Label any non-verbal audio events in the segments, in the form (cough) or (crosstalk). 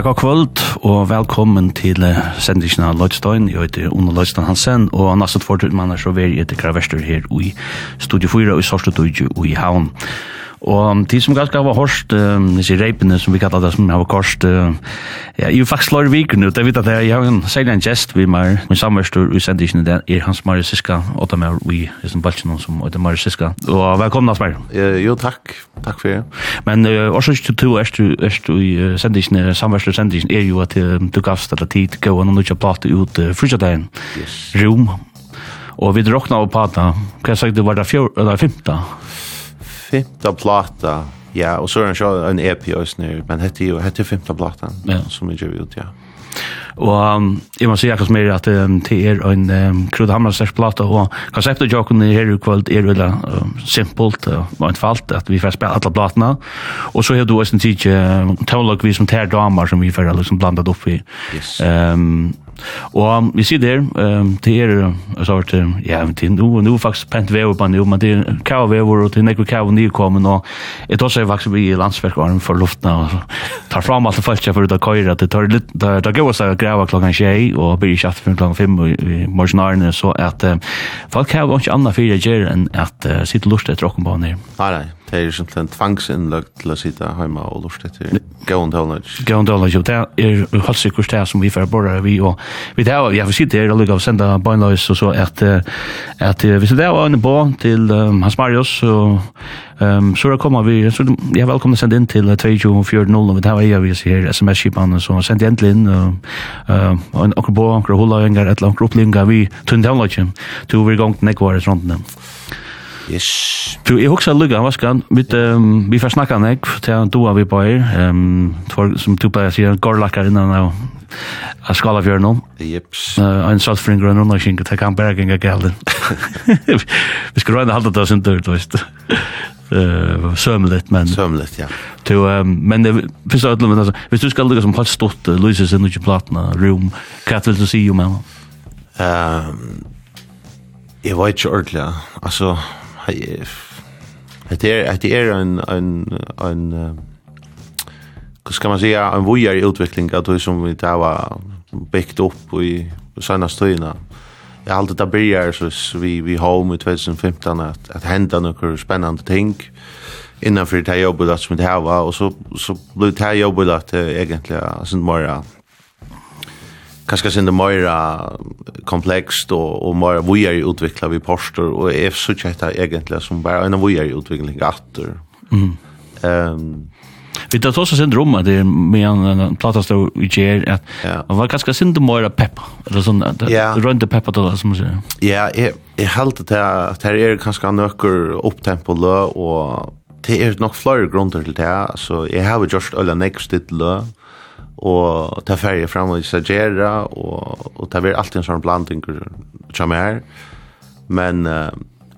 Ja, god kvöld og velkommen til sendingen av Lødstein. Jeg heter Ono Lødstein Hansen, og nesten fortsatt mann er så veldig etter Kravester her i Studio 4 og i Sorstudøyge og i Havn. Og de som ganske har hørt, disse reipene som vi kallar det som har kost, Ja, jeg er faktisk slår viker nu. Det vet at jeg har en særlig en gest vi med Min samverstor i sendisjonen, det er Hans Marius Siska, og dem er vi i sin balsen som heter Marius Siska. Og velkommen, Hans Mare. Jo, takk. Takk for det. Men også ikke to er du i sendisjonen, samverstor sendisjonen, er jo at du gavst eller tid gå og nå ikke plate ut frysadagen. Yes. Rom. Og vi drokna av pata. Hva sagt du var det fjord, eller femta? Femta plata. Ja, og så er det så en EP også nere, men hette jo, hette 15 platan, ja. som vi gjør ut, ja. Og um, jeg må si akkurat mer at um, det er en um, Krud Hammersters plata, og konseptet jokken i her i kveld er veldig um, simpelt og uh, enfalt, at vi får spille alle platene, og så har du også en tid uh, tålag vi som tær damer som vi får liksom blandat opp i. Yes. Um, Og vi sier der, um, til er, så har det, ja, til nu, nu er faktisk pent vever på nu, men det er kavvever, og til nekker kavvever nykommen, og jeg tar seg faktisk vi i landsverkaren for luftene, og tar fram alt det falt seg for ut av køyre, det tar litt, det tar gøy å seg grava klokkan tjei, og blir ikke etter klokken fem i morgenarene, så at folk har ikke annet fyrir gjør enn at uh, sitte lust etter åkken på henne. Nei, nei, det er simpelthen tvangsinnlagt til å sitte hjemme og lort etter gående håndløs. Gående håndløs, jo, det er helt sikkert det som vi får borre vi, og vi det er, jeg får sitte her og lykke av å sende bøgnløs, og så at, at hvis det er en på til um, Hans Marius, så, um, så kommer vi, så jeg er velkommen å sende inn til 2240, og det er jeg vil si her, sms-skipene, så send endelig inn, og, og en og, på, akkurat huløyengar, et eller annet opplengar vi tunne håndløs, to vi er gongt nekvaret rundt dem. Yes. Du, jeg husker lukka av vaskan, vi um, vi får snakka nek, til han doa vi på her. um, som du bare sier, gårdlakkar innan av av skalafjøren om. Jeps. Uh, en saltfring grønn rundt, ikke, det kan bare gjenga gælden. Vi skal røyne halda det oss inte du veist. Uh, sömligt men sömligt ja. Du um, men det finnes att lämna altså, hvis du skal lukka som helt stort uh, Luisa sin och platna room. hva vil du si om henne? Um, jeg vet ikke ordentlig, ordentligt. Alltså, det är det är en en en hur ska man säga en vojar utveckling att det som vi där var byggt upp i senaste tiden. Jag har alltid där börjar så vi vi home i 2015 att att hända några spännande ting innanför det här jobbet som det här var och så så blev det här jobbet att egentligen sånt mer kanskje sin det mer komplekst og, og mer vujer i utvikla vi poster, og jeg så ikke egentligen egentlig som bare en vujer i utvikling atter. Mm. Um, Vi tar også sin rom at det med en platta stå i kjer at det var ganske sin det mer peppa. Eller sånn at det rønte peppa til det som sier Ja, jeg, jeg held det at her er kanskje nøkker opptempo lø og det er nok flere grunner til det. Så jeg har jo just øyne nekst til lø og ta färger fram och sagera och och ta väl alltid en sån blandning som är men uh,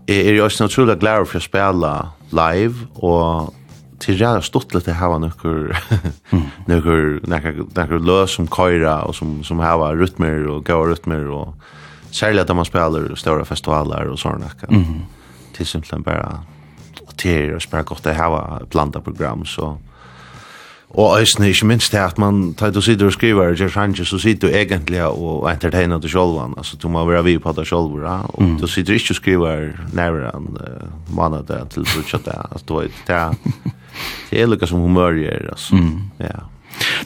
är ju også naturligt glad for å spille live och till jävla stottlet det här var (laughs) några några några lös som köra och som som har rytmer och gode rytmer och særlig at man spelar stora festivaler och såna där. -hmm. Till simpelthen bara till och spela gott det här var blanda program så Og eisne, ikke minst det at man tar du sitter og skriver og gjør sanje, så sitter du egentlig og entertainer til sjolvan, altså du må være vi på det sjolv, ja? og mm. du sitter ikke og skriver nærmere enn uh, mannen det til brudskjøtt det, altså du vet, det, er, det er lukka som humør gjør, altså, mm. ja.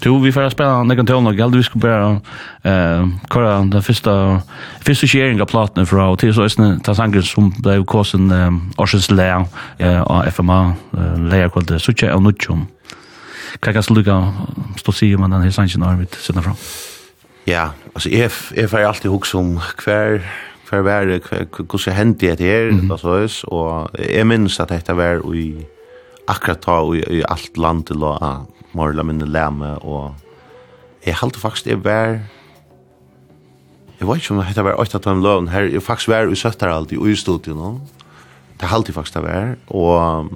Du, vi får spela nekkan tøvn og galt, vi skal bare uh, kåre den første, første kjering av platene fra, og til så eisne ta sanger som ble kåsen um, Årsens Lea uh, av FMA, uh, Lea kvalitet, Sucha og Nutjum. Hva kan du lukka stå si om den her sannsyn har vi sittende fram? Ja, altså jeg, jeg får alltid hukse om hver hver vær, hvordan hendte det her, mm -hmm. og jeg minns at dette var i akkurat ta i, i alt land til å morla minne leme, og jeg halte faktisk jeg var Jeg vet ikke om dette var 8 av dem løven her. Jeg faktisk var i Søtteraldi og i studiet nå. Det halte jeg faktisk det var. Og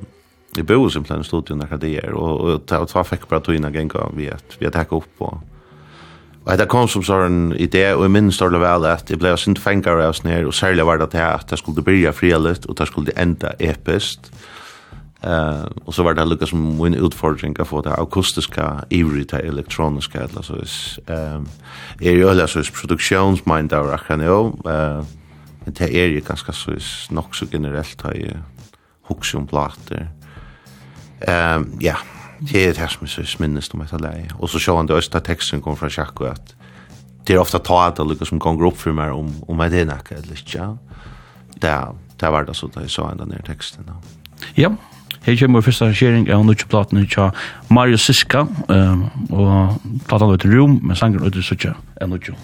det bor simpelthen i studion när det är och och ta ta fick bara tog in en gång vi att vi att upp och Och det kom som sån idé och i minns då väl att det blev sånt fänkar av oss ner och särskilt var det att det skulle börja frihet och det skulle ända episkt. Eh och så var det Lucas som min utfordring att få det akustiska ivrigt det elektroniska eller så är ehm är ju alla så produktionsmind där kan jag eh det är ju ganska så nog så generellt har ju hooks och plattor. Ehm ja, det är det som så minst om att lära. Och så ser han det östra texten kom från Jacko att det är ofta talat att Lucas som går upp för mig om om vad det är nacka eller så. Där där var det så där så ända ner texten då. Ja. Hej kemur fyrsta arrangering av nutja platen tja Mario Siska, um, og platan ut i Rom, med sangen ut i Sucha, enn nutja.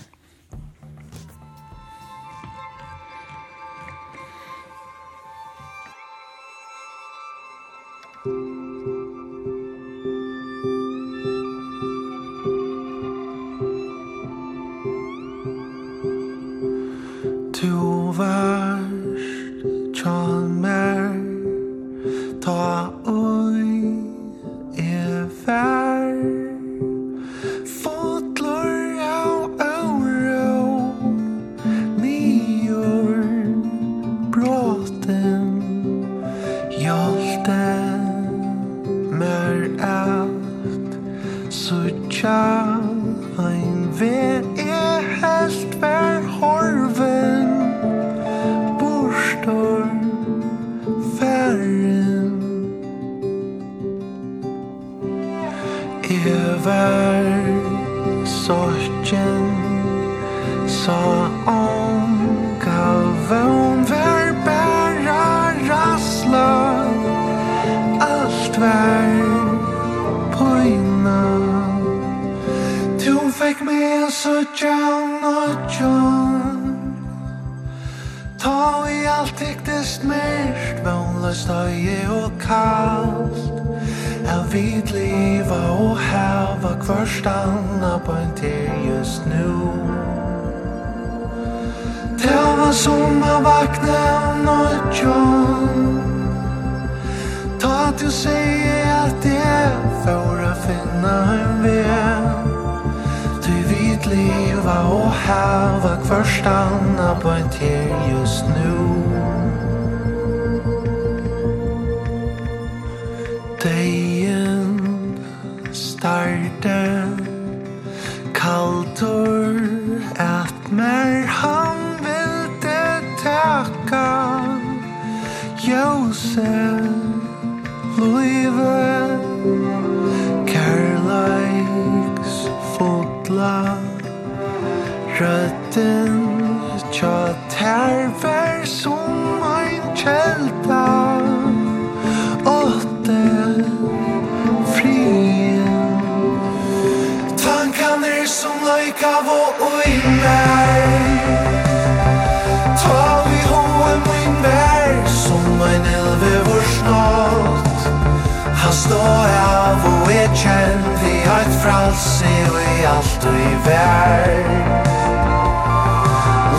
sig vi og i vær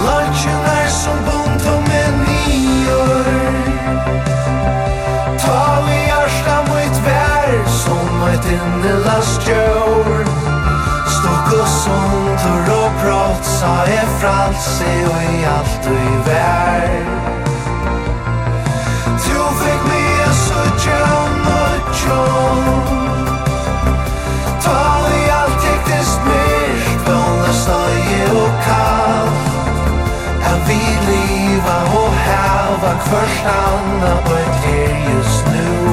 Lunchen er som bunt og med menyer Ta vi hjärsta mot vär Som ett innelast djur Stock och sunt och råprat Sa er fralse og i alt og i vär jag förstanna på et her just nu.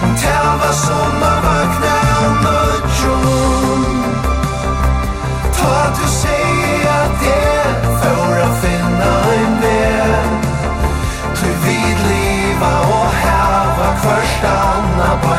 Hon tävlar som a vakna om ötjon Ta du säger at det for för finna en väg Du vid liva och häva förstanna på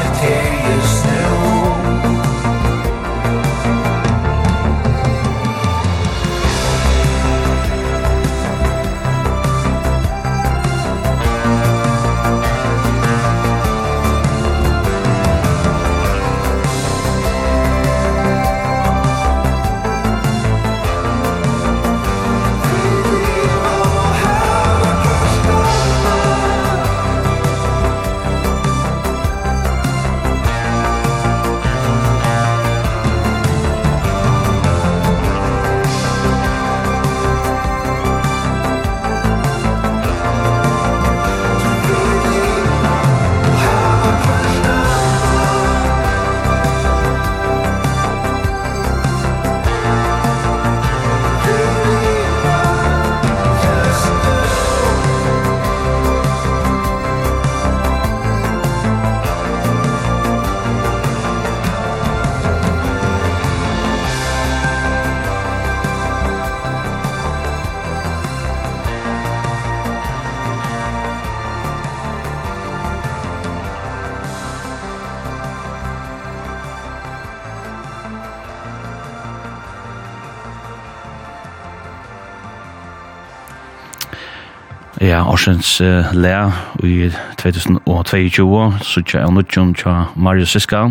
Orsens uh, Lea i 2022, så tja er nudjum tja Mario Siska.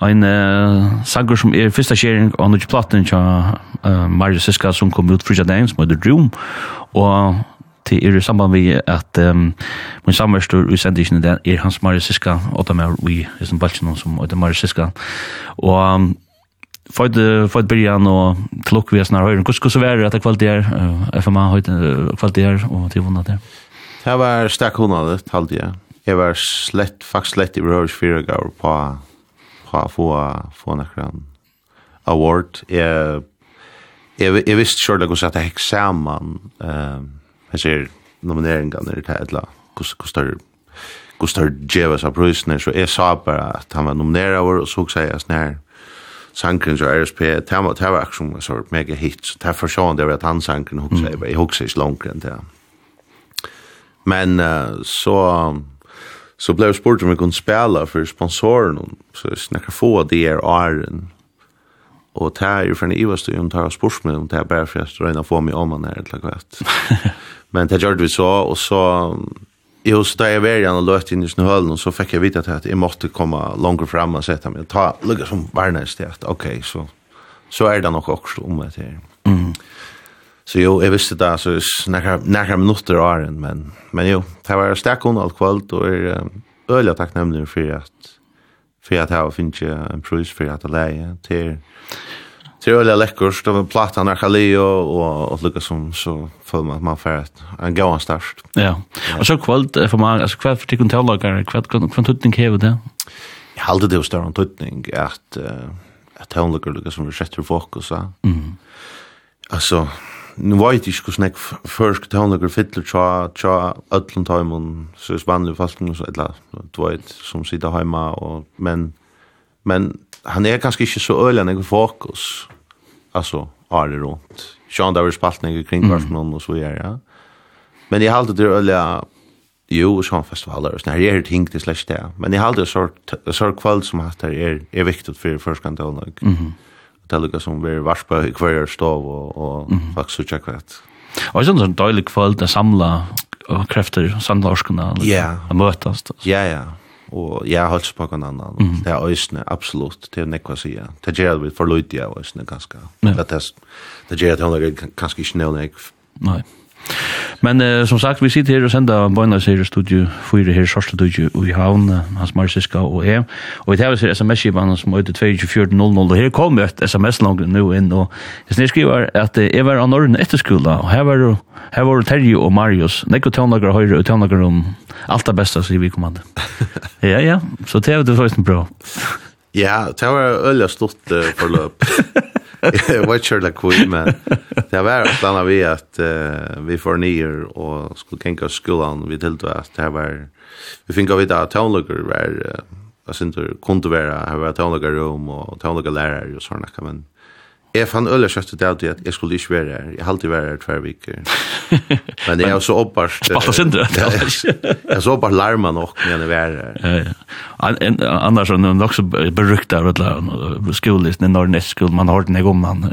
Ein uh, sanger som er fyrsta kjering av nudjum platten tja uh, Mario Siska som kom ut frysja dagen, som heter Dream. Og til er i samband vi at um, min samverstor i sendisjonen den er hans Mario Siska, og dem er i som Balchen som heter Mario Siska. Og um, Fått fått början och klock vi är snarare hur ska så vara att kvalitet är FMA har kvalitet och till vunnet där. Det var stakk hundene, talte jeg. Jeg var slett, faktisk slett i berørs fire gav på, på å få, få nekken award. Jeg, jeg, jeg visste selv hvordan at jeg hekk sammen eh, jeg ser nomineringene det et eller annet, hvordan Gustav Jevas av Prøysner, så jeg sa bare at han var nomineret over, og så sa jeg sånn her, sankren så RSP, det var akkurat som en sort mega hit, så derfor sa han det var at han sankren, jeg husker ikke langere enn det. Men uh, så så blev jag spurt om jag kunde spela för sponsoren Så jag snackade få det är åren. Och det här är för en ivaste om det här sportsmedel om det här bara för att röjna få mig om man är ett lagvätt. (laughs) Men det gjorde vi så och så Jo, så där jag var igen och löst in i snöhöllen och så fick jag vita att jag måste komma långt fram och sätta mig och ta lugga som varnäst det. Okej, okay, så, så är det nog också om det här. Mm. Så jo, jeg visste det, så nærkere minutter av den, men, men jo, det var sterk under alt kvalt, og er um, øyelig takknemlig for at, for at jeg finner ikke en prøys for at jeg leie til, til øyelig lekkers, det var platt han nærkere li, og, og, og lykke som, så føler man at man får et, en gav størst. Ja, og så kvalt for meg, altså hva for tikkun tavlagere, hva for tøtning hever det? Jeg halte det jo større enn tøtning, at, uh, at tøtning lykke som vi setter fokus, ja. Mm. Altså, nu vet ikke hvordan jeg først til henne fiddler, tja, tja, ødlund heimen, så er spannende fasten og så et du vet, som sitter heima, og, men, men han er ganske ikke så øyelig enn jeg fokus, altså, er det rundt. Sjøen der er spalt jeg kring hvertmann og så gjør, ja. Men jeg halte det øyelig, jo, sånn festivaler og sånn, her er ting til slags det, men jeg halte det så, sort kveld som hatt her er, er viktig for først kan til henne. Mm -hmm det er som vi er varspa i hver stav og, og mm -hmm. faktisk sutja kvett. Og det er sånn døylig kvöld å samla krefter, samla orskene, yeah. å. Ja, ja. Og jeg har holdt på en annan. Mm. Det er øysene, absolutt, det er nekva sida. Det gjør at vi får løyde av øysene ganske. Ja. Det, det gjør at hun er ganske ikke nødvendig. Nei. Men uh, som sagt, vi sitter her og sender Bøyna sier i studio fyre her, Sørste studio i Havn, Hans Marsiska og jeg. Og vi tar oss sms-skipan som er 221400, og her kom et sms langt nå inn, og jeg skriver at jeg var av Norden etter etterskola, og her var, her var Terje og Marius, nekko tøvnager høyre og tøvnager om alt det beste, sier vi kommande. (laughs) Ja, ja, så det er det faktisk bra. Ja, det var øyla stort uh, forløp. (laughs) Jag var kör like queen men det var att stanna vi att uh, vi får nier och skulle tänka skolan vi till då att det var vi fick av det att tonlager var uh, jag syns det kunde vara här var tonlager rum och tonlager lärare och såna men Jeg fann øyla kjøtt ut av det at jeg skulle ikke være her. Jeg halte være her tver viker. (laughs) Men jeg har så oppbart... (laughs) Spalta sindre. Jeg (laughs) har så oppbarst larma nok når jeg er her. Ja, ja. Annars er det nok så berukt av skolis, når norr nest skol, man har den jeg om man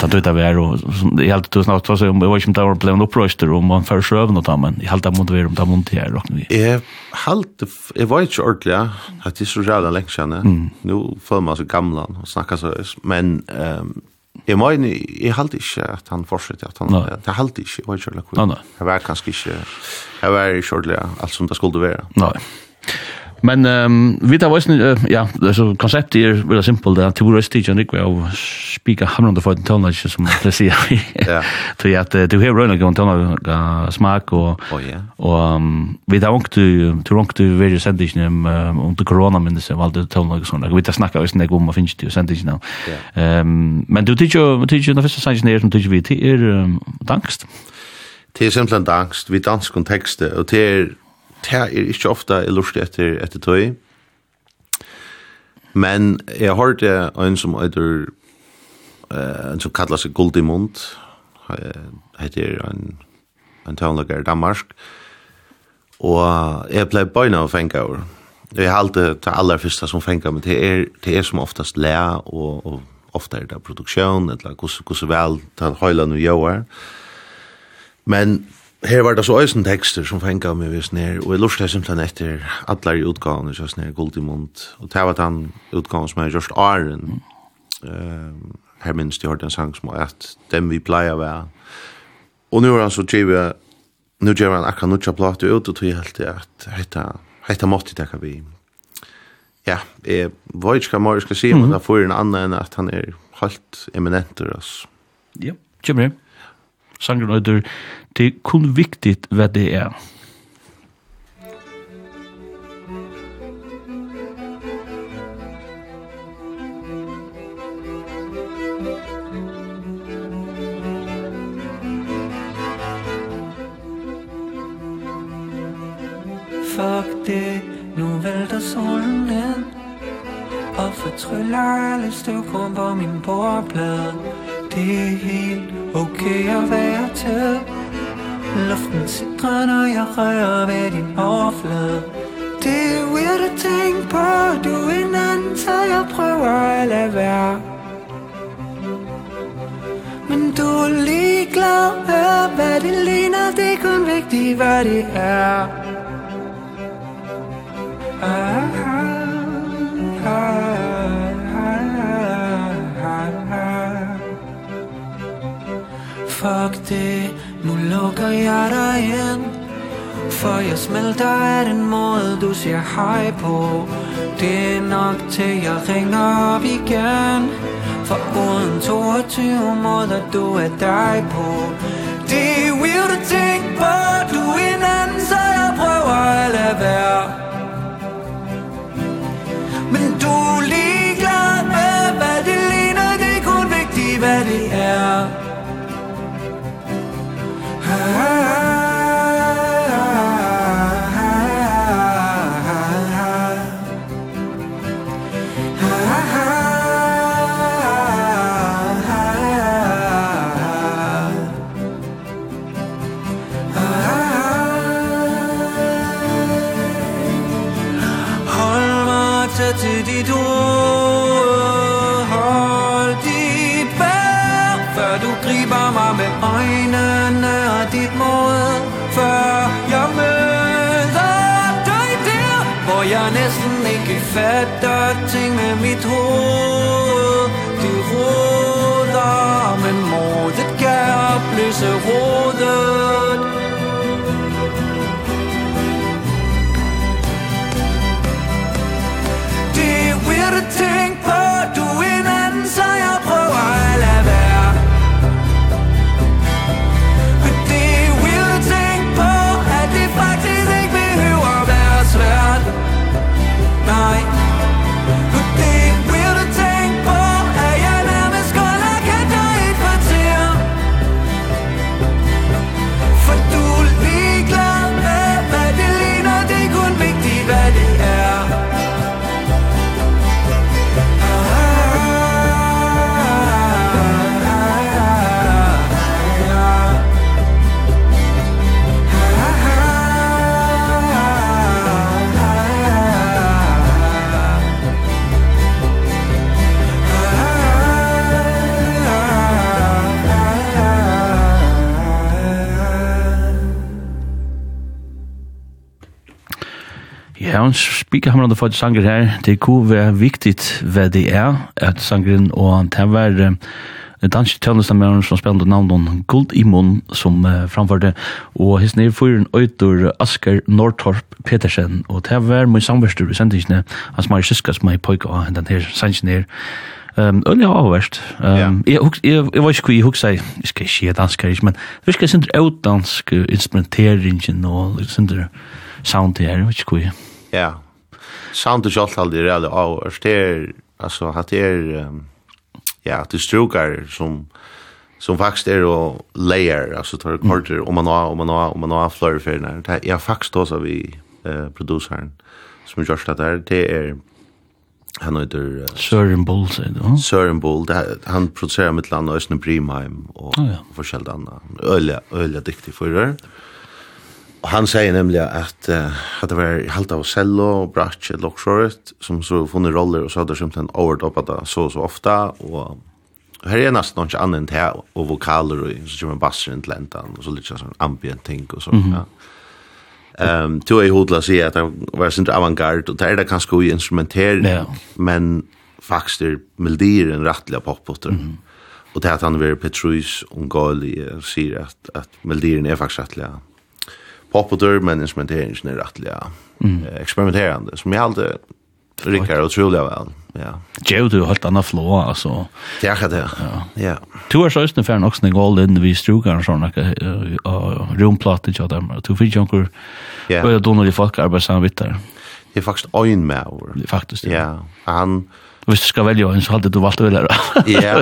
tatt ut av her, og jeg halte tusen av om, jeg var ikke om det var blevet opprøyster, om man fører søvn og ta, men jeg halte mot vera om det er mot her, råkne vi. Jeg halte, jeg var ikke ordentlig, at det er så rævlig lenge kjenne. Nå føler man så gamla og snakker så, men Jeg må inn, jeg halte ikke at han fortsetter, at han, no. det halte ikke, og jeg kjørlig. Nei, nei. Det var kanskje ikke, jeg var kjørlig alt som det skulle være. Nei. Men um, vi tar væsen, uh, ja, altså, konseptet er veldig simpelt, at du røst ikke enn av spika hamrande for den tøvna, som det sier vi. (laughs) Så (laughs) at du har røyna gøy tøvna smak, og, oh, yeah. og um, vi tar ångt du, du ångt du veri sendingen um, om korona minnes, og alt det tøvna og sånt, vi tar snakka om finnes det. Men du tar jo, du tar jo, du tar jo, du tar jo, du tar jo, du tar jo, du tar jo, du tar jo, du tar jo, du tar du tar jo, du tar tar jo, du tar du du du det er ikke ofte jeg lurt etter, etter tøy. Men jeg har hørt en som heter, uh, en som kallar seg Goldimund, heter en, en tøvnlager i Danmark, og jeg ble bøyna av fengt over. Jeg har alltid det aller første som fengt men det er, det er som oftast le, og, og ofta er det produksjon, eller hvordan vel den høyla nu gjør. Men her var det så øysen tekster som fengt av meg vis ned, og jeg lurte jeg simpelthen etter alle i utgavene, så i Guldimund, og det var den utgaven som er just Arjen, Uh, her minst jeg hørte en sang som var at dem vi pleier å være, og nå er han så tjive, nå gjør han akkurat nutja plate ut, og tog helt til at hette, hette måtte det kan vi, ja, jeg vet ikke hva jeg skal si, men det får en annen enn at han er helt eminenter, altså. Ja, kjemmer det. Sangren øyder, det er kun viktig hva det er. Fuck det, nu vælter solen ned Og fortryller alle støvkrumper min bordplade Det er helt okay at være til. Luften sidrer, når jeg rører ved din overflade. Det er weird at tænke på, du er en anden, så jeg prøver at lade være. Men du er ligeglad med, hvad det ligner, det er kun vigtigt, hvad det er. Ah. fakti Nu lukker jeg dig ind For jeg smelter af den måde du siger hej på. Det er nok til jeg ringer op igen For uden 22 måder du er dig på. Det er weird at tænke på du er en anden Så jeg prøver at lade være her spikahamrande for sanger her, det kunne være viktigt hva det er, at sangeren og det var en dansk tjallestammer som spelade navnet Gold i Mån som uh, framførte, og hans nere fyren øytor Asker Nortorp Petersen, og det var min samverster i sendingene, hans Mari Siska som er pojka av den her sendingen her, Ehm um, öliga avvärst. Ehm jag jag var ju kvar i huxa. Jag ska se danska men vi ska sen ut dansk instrumenteringen och sen sound där, which kvar. Ja, sound och allt all det där och det alltså att det är ja det strukar som som faktiskt är och layer alltså tar korter om man har om man har om man har flöre för när det är faktiskt då så vi eh producern som gör det där det är han heter uh, Søren Bull säger du. Søren Bull det, han producerar med land Östen Brimheim och oh, ja. forskjellt anna. Öliga öliga dyktig förare. Og han sier nemlig at uh, at det var halvt av cello, bratje, loksjåret, som så funnet roller, og så hadde skjønt en overdoppa det så og så ofta og Här är nästan något annat än det, och vokaler, och så kommer bassen inn til och så lite sån ambient ting, och så, mm -hmm. ja. Um, to er hodla sier att det var sånt avantgarde, och det är det kanske i instrumentering, yeah. men faktiskt är melodier en rättliga poppotter. Mm -hmm. Det att han var Petrus, ungålig, sier att, att melodieren är faktiskt rettelig pop och dörr management är inte rättliga mm. experimenterande som jag alltid Rickard otroligt väl. Ja. Jo, du har hållit annan flå, alltså. Det är det. Ja. ja. Du har så just ungefär också när all in vid strugan och sådana och rumplaten till dem. Du fick ju några ja. börja dona i folk arbetar samman vitt där. Det är faktiskt en med. Faktiskt, (laughs) ja. ja. Han... Hvis du skal velge en, så hadde du valgt å velge Ja,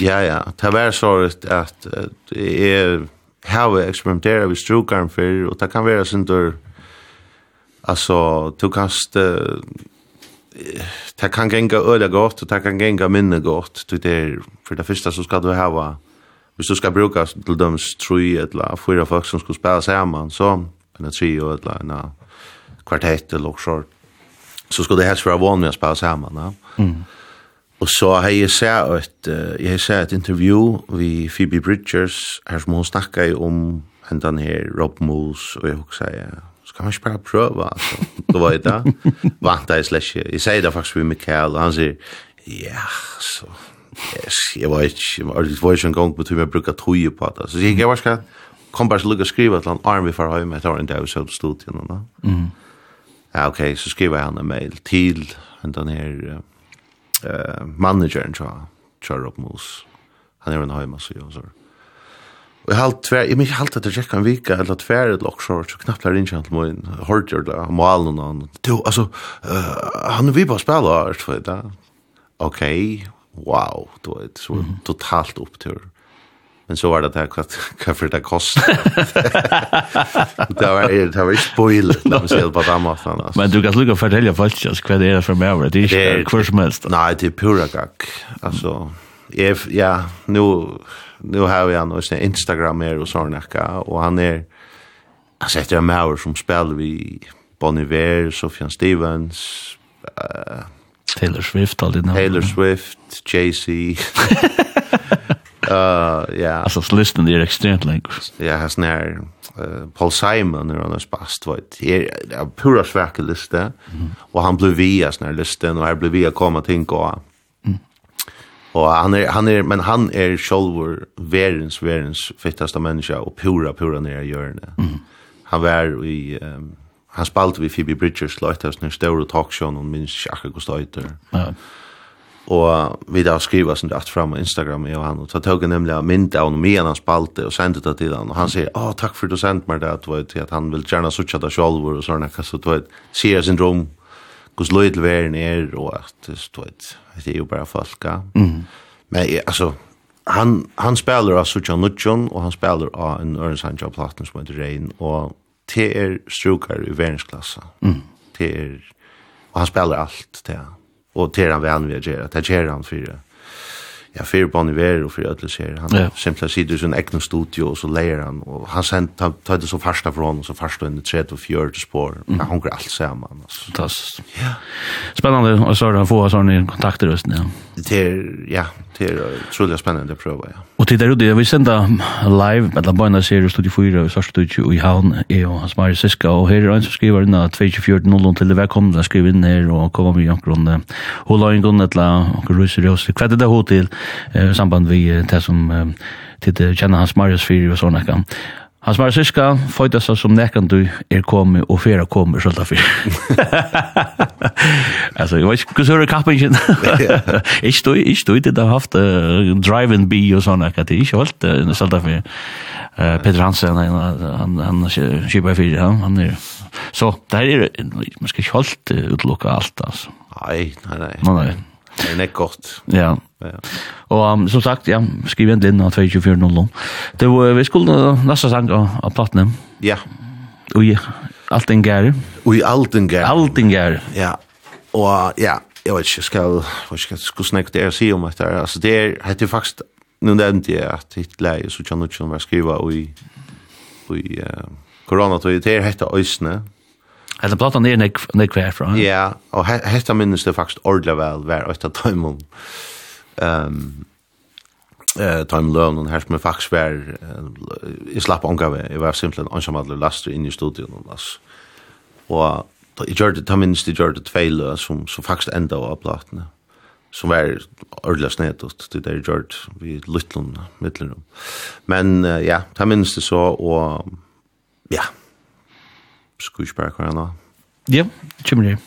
ja, ja. Det var så at jeg har experimenterat vi strukaren för och det kan vara sånt där alltså du kan uh, det kan gänga öle gott och det kan gänga minne gott du det för det första så ska du ha hvis du ska bruka till dem tre eller fyra folk som ska spela samman så en trio eller en kvartett eller så så ska det helst vara van med att spela samman ja? mm. Og så har jeg sett et, jeg har sett et intervju vi Phoebe Bridgers, her som hun snakket om hendan her Rob Moose, og jeg husker jeg, skal man ikke bare prøve, altså, det var jeg da, (laughs) vant jeg slett ikke. Jeg sier det faktisk med Mikael, og han sier, ja, så, yes, jeg var ikke, jeg var ikke en gang på tur med å bruke tog på det, så jeg jeg var ikke, kom bare til å skrive et eller annet arm vi får høy jeg tar en dag selv på studien, og da. Ja, ok, så skriver jeg han en mail til hendan her, uh, eh managern tror tror upp mus. Han är en hemma så jag så. Och halt tvär, jag minns halt att det gick en vecka eller tvär ett lock short så knappt lär in chans mun hårt jag där malen och du alltså han vi bara spelar så det. Okej. Wow, då är det så totalt upptur. Men så var det där kvart (laughs) kaffe det kost. (laughs) det var det var spoil när man ser på dem alltså. Men du kan lucka fortälja folk just vad det är för mig det är inte kurs mest. Nej, det är pura gack. Alltså if ja, nu nu har vi nog sin Instagram mer och såna och han är alltså efter en hour som spelar vi Bon Iver, Sofjan Stevens, uh, Taylor Swift all det Taylor Swift, Jay-Z. (laughs) Uh, ja. Alltså listan är extremt lång. Ja, har sån här uh, Paul Simon är annars bast vad det är pura svag lista mm. och han blev via sån här listan och här blev via komma tänka och mm. och han är han är men han är själv Verens Verens fittaste människa och pura pura nere i det. Mm. Han var i um, han spalt vi Phoebe Bridgers låt hos när stora talkshow och minns Jack Gustav. Ja. Og vi da skriva sånn rett fram på Instagram jeg og han, og så tog jeg nemlig av mynd av noe han spalte og sendte det til han, og han sier, åh, takk for du sendte meg det, vet, at han vil gjerne sutja det selv, og sånn, så du vet, sier sin rom, hos løy til verden er, og at, du vet, det er jo bare folk, ja. Mm. Men, altså, han, han spiller av sutja nudjon, og han spiller av en ørensandja platen som heter Rein, og det er strukar i verdensklasse, Mm. Det er, og han spiller alt, det er, og det er han vann vi å gjøre, det gjør han for ja, fyrir Bon Iver og fyrir Ødle sér. Han ja. simpelthen sitter i sin egen studio og så leier han, og han sent, ta, ta det så farsta fra honom, så farsta under 30 og 40 spår. Mm. Han hunker alt saman. Altså. Fantastisk. Ja. Spennande, og så har han få sånne kontakter just, ja det är ja, det er utrolig spennende å prøve, ja. Och det där ute vi sända live med la bana serie studio 4 och så studio i Havn. Är och hans Marie Siska och här är en som skriver in att 2400 till det välkomna där skriver in här och kommer vi och grund och la in grund la och ryser oss. Kvätt det hotel i samband vi det som till det känner hans Marius 4 och såna kan Hans Mara Siska føyta seg som nekran du er komi og fera komi svolta fyr. (laughs) (laughs) altså, jeg vet ikke hva sør kappen kappingen. Ikke (laughs) stod, ikke stod, det har haft uh, drive-in bi og sånne, at det ikke holdt uh, svolta fyr. Uh, Peter Hansen, han, han, han kjipa fyr, ja, han er. Så, det her er, man skal ikke holdt uh, utlukka alt, altså. Nei, nei, nei. Nei, nei. Det er nekk godt. Ja. ja. Og um, som sagt, ja, skriv en linn av 2400. Det var, vi skulle nästa sang av, av platten. Ja. Og i Alten Gær. Og i Alten Gær. Alten Gær. Ja. Og ja, jeg vet ikke, skal, jeg vet skal, skal snakke det jeg sier om dette. Altså, det er, det er faktisk, nu nevnte jeg at hitt leie, så kjenner ikke som jeg skriver, og i, i uh, koronatøy, det er hette øysene, Eller platan er nek, nek herfra. Ja, og hetta minnes det faktisk ordelig vel hver og etter tøymon. Um, eh time learn och här med fax var i slapp angave jag var simpelt ansamad laster in i studion och lass og då i gjorde det minst i gjorde det fel som så faktiskt ända av plattorna som var ordlas net och det där gjorde vi luttlon mittlrum men ja ta minst så och ja Skal vi spørre? Ja, det kommer det.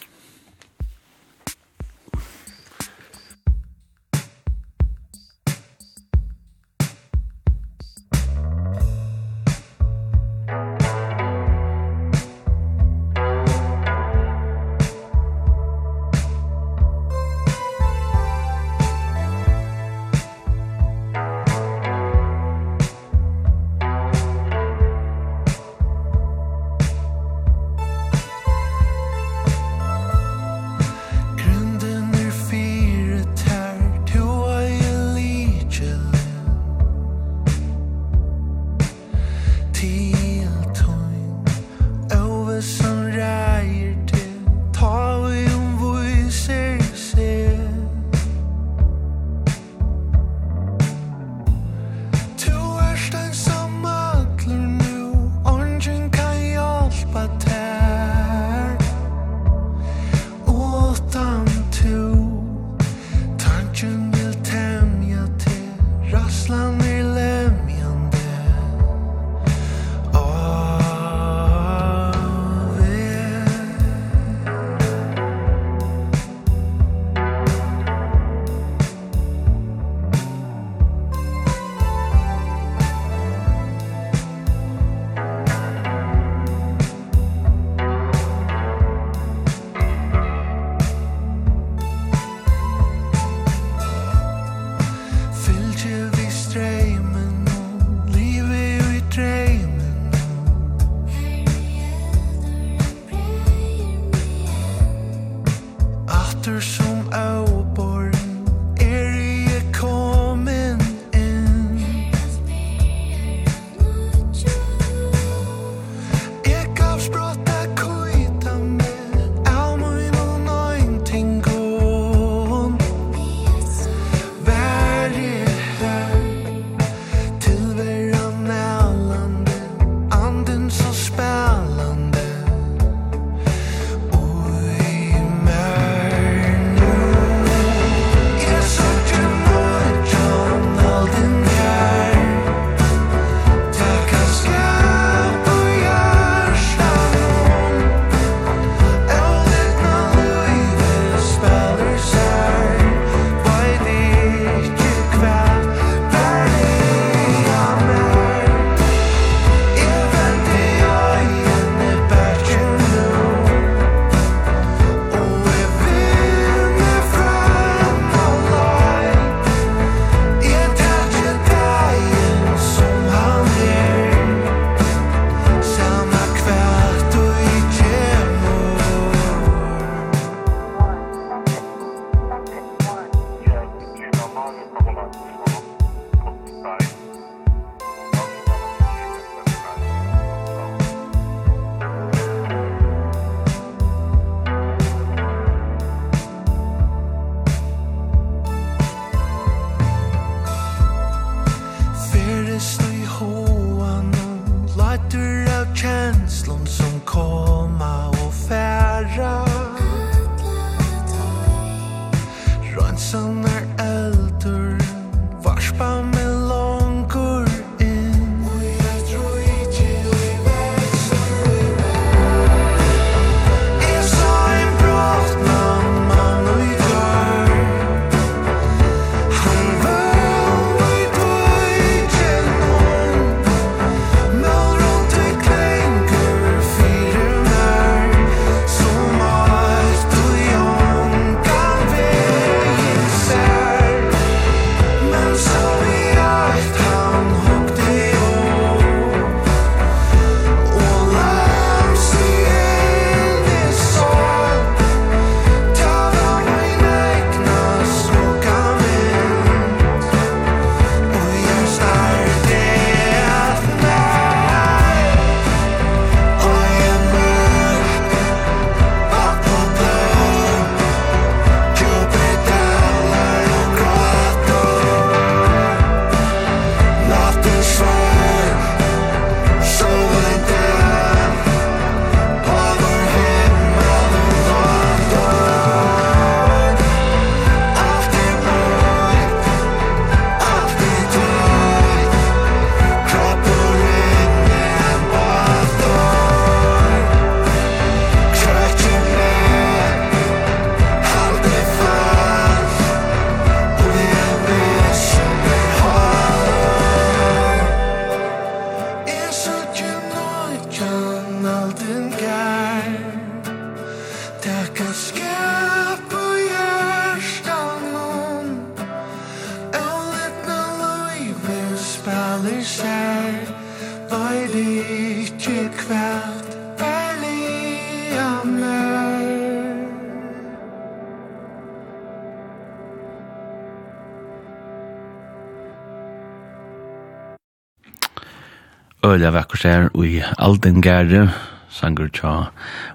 Øyla vekkert her i Alden Gære, sanger tja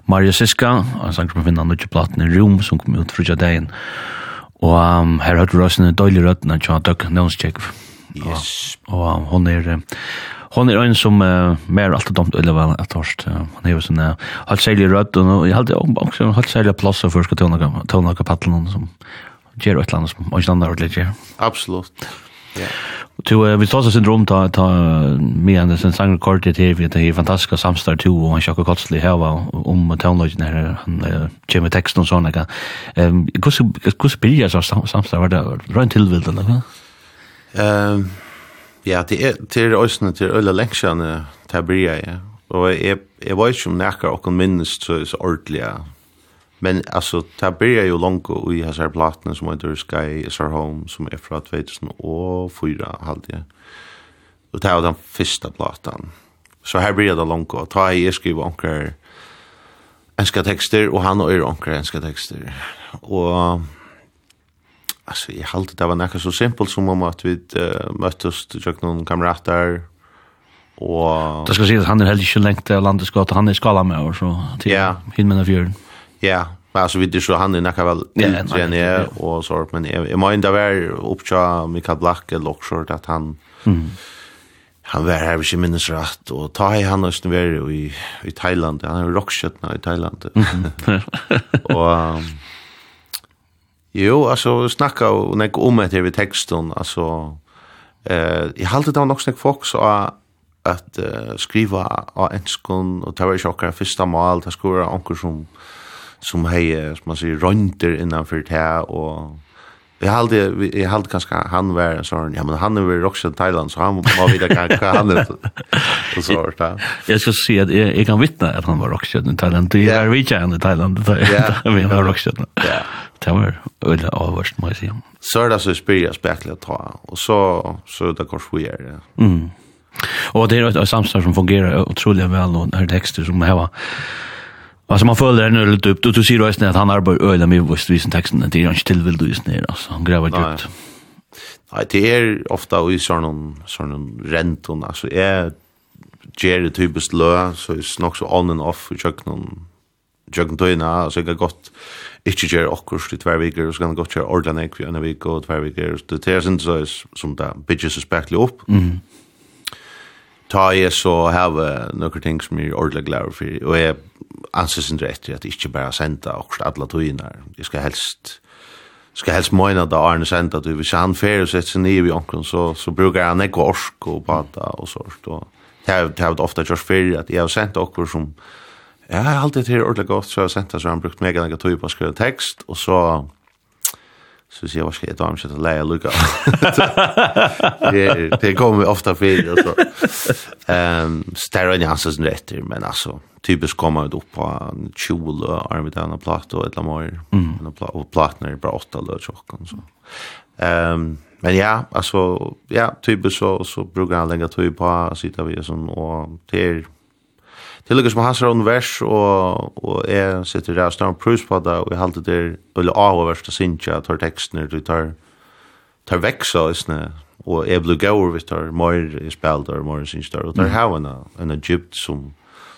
Maria Siska, og en sanger som finner nødje platen i Rom, som kom ut frutja dagen. Og um, her hørte vi også en døylig rødna tja Doug Nonskjegv. Yes. Og, og hon er... Hon er ein som uh, mer alt dumt eller vel at torst. Uh, han er jo sånn uh, halt særlig rødt og jeg halte også halt særlig plass for skal tona tona kapatlen som gjør et eller annet som ikke andre ordentlig gjør. Absolutt. Ja. Yeah uh, vi tar syndrom ta ta me and the sang rekord det här det är fantastiska samstar tu och han chockar kotsli här var om tonlagen här han Jimmy text och såna kan ehm kus kus bilja så samstar var det runt till vill eller ehm ja det är till ösnen till ölla längsjan tabria ja. Och er var vad som og och minst så ordliga Men alltså ta börjar ju långt och i har plattan som heter Sky is our home som är från 2004 halt jag. Och ta den första plattan. Så här börjar det långt och ta i skriva onkel enska texter och han och är onkel enska texter. Och alltså jag halt det var näka så simpelt som om att vi uh, möttes jag någon kamrater och Det ska sägas han är helt inte längt till landets gata han är skala med och så till yeah. hinna fjärden. Ja, men alltså vi det så han är näka väl igen ja. och så men jag men där var uppcha Mikael Black eller också att han mm. han var här vid minnes rätt och ta i han och var i i Thailand. Han är rockstjärna i Thailand. (laughs) Och um, jo alltså snacka och nek om det här vid texten alltså eh jag hade det nog snack folk så att uh, skriva av enskon och ta var chockar första mål ta skora onkel som som hei, som man sier, rønter innanfor det her, og Jeg halde, jeg halde kanskje han var en sånn, ja, men han er vel også i Thailand, så han må vite hva han er og så hørt det. Jeg skal si at jeg, jeg kan vittne at han var også i Thailand. Det er vi ikke han i Thailand, Ja. vi var også i Ja. Det var veldig avvarst, må jeg si. Så er det så spyrir jeg spekler ta, og så, så er det kors vi er ja. Mm. Og det er et samstår som fungerer utrolig vel, og det er tekster som har Alltså man följer den lite upp och du ser ju att han arbetar öle med visst visen texten det är han inte tillvill du just ner alltså han gräver djupt. Nej, det är ofta i sån sån renton alltså är det typiskt lö så är nog så on and off i köknen jögn tøyna, så jeg godt inte gjør akkurat i två veckor. så kan jeg gott gjøre ordentligt nekv i en vecka och två veckor. Det är inte så som det bygges så spekler opp. Mm ta jeg så heve noen ting som er ordentlig glad for, og jeg anses ikke rett i at jeg ikke bare sender akkurat alle togene. Jeg skal helst, skal helst møyne da Arne sender at hvis han fer og setter seg nye i omkring, så, så bruker han ikke orsk og bata og sånt. Og det har jeg ofte gjort før, at jeg har sendt akkurat som, ja, jeg har alltid til ordentlig godt, så jeg har sendt det, så har han brukt mega noen tog på å skrive tekst, og så så sier jeg, hva skal jeg ta om kjøtt og leie lukka? (laughs) Det kommer ofta fyrir, altså. Um, Stærre enn hans sin retter, men altså, typisk kommer det opp på 20 lø, armet av en plato, et eller annet mm. og platen er bare åtta lø, tjokken, så. Um, men ja, altså, ja, typisk så, så brukar han lenge tøy på, sitter vi og sånn, og det det lukkar som hans er vers og, og jeg sitter der og snarere prus på det, og jeg halte det er veldig avhåverst å synja, tar tekstene, du tar, tar veksa, isne, og jeg blir gaur, vi tar mer i spil, og mer i synja, og tar hava en, en egypt som,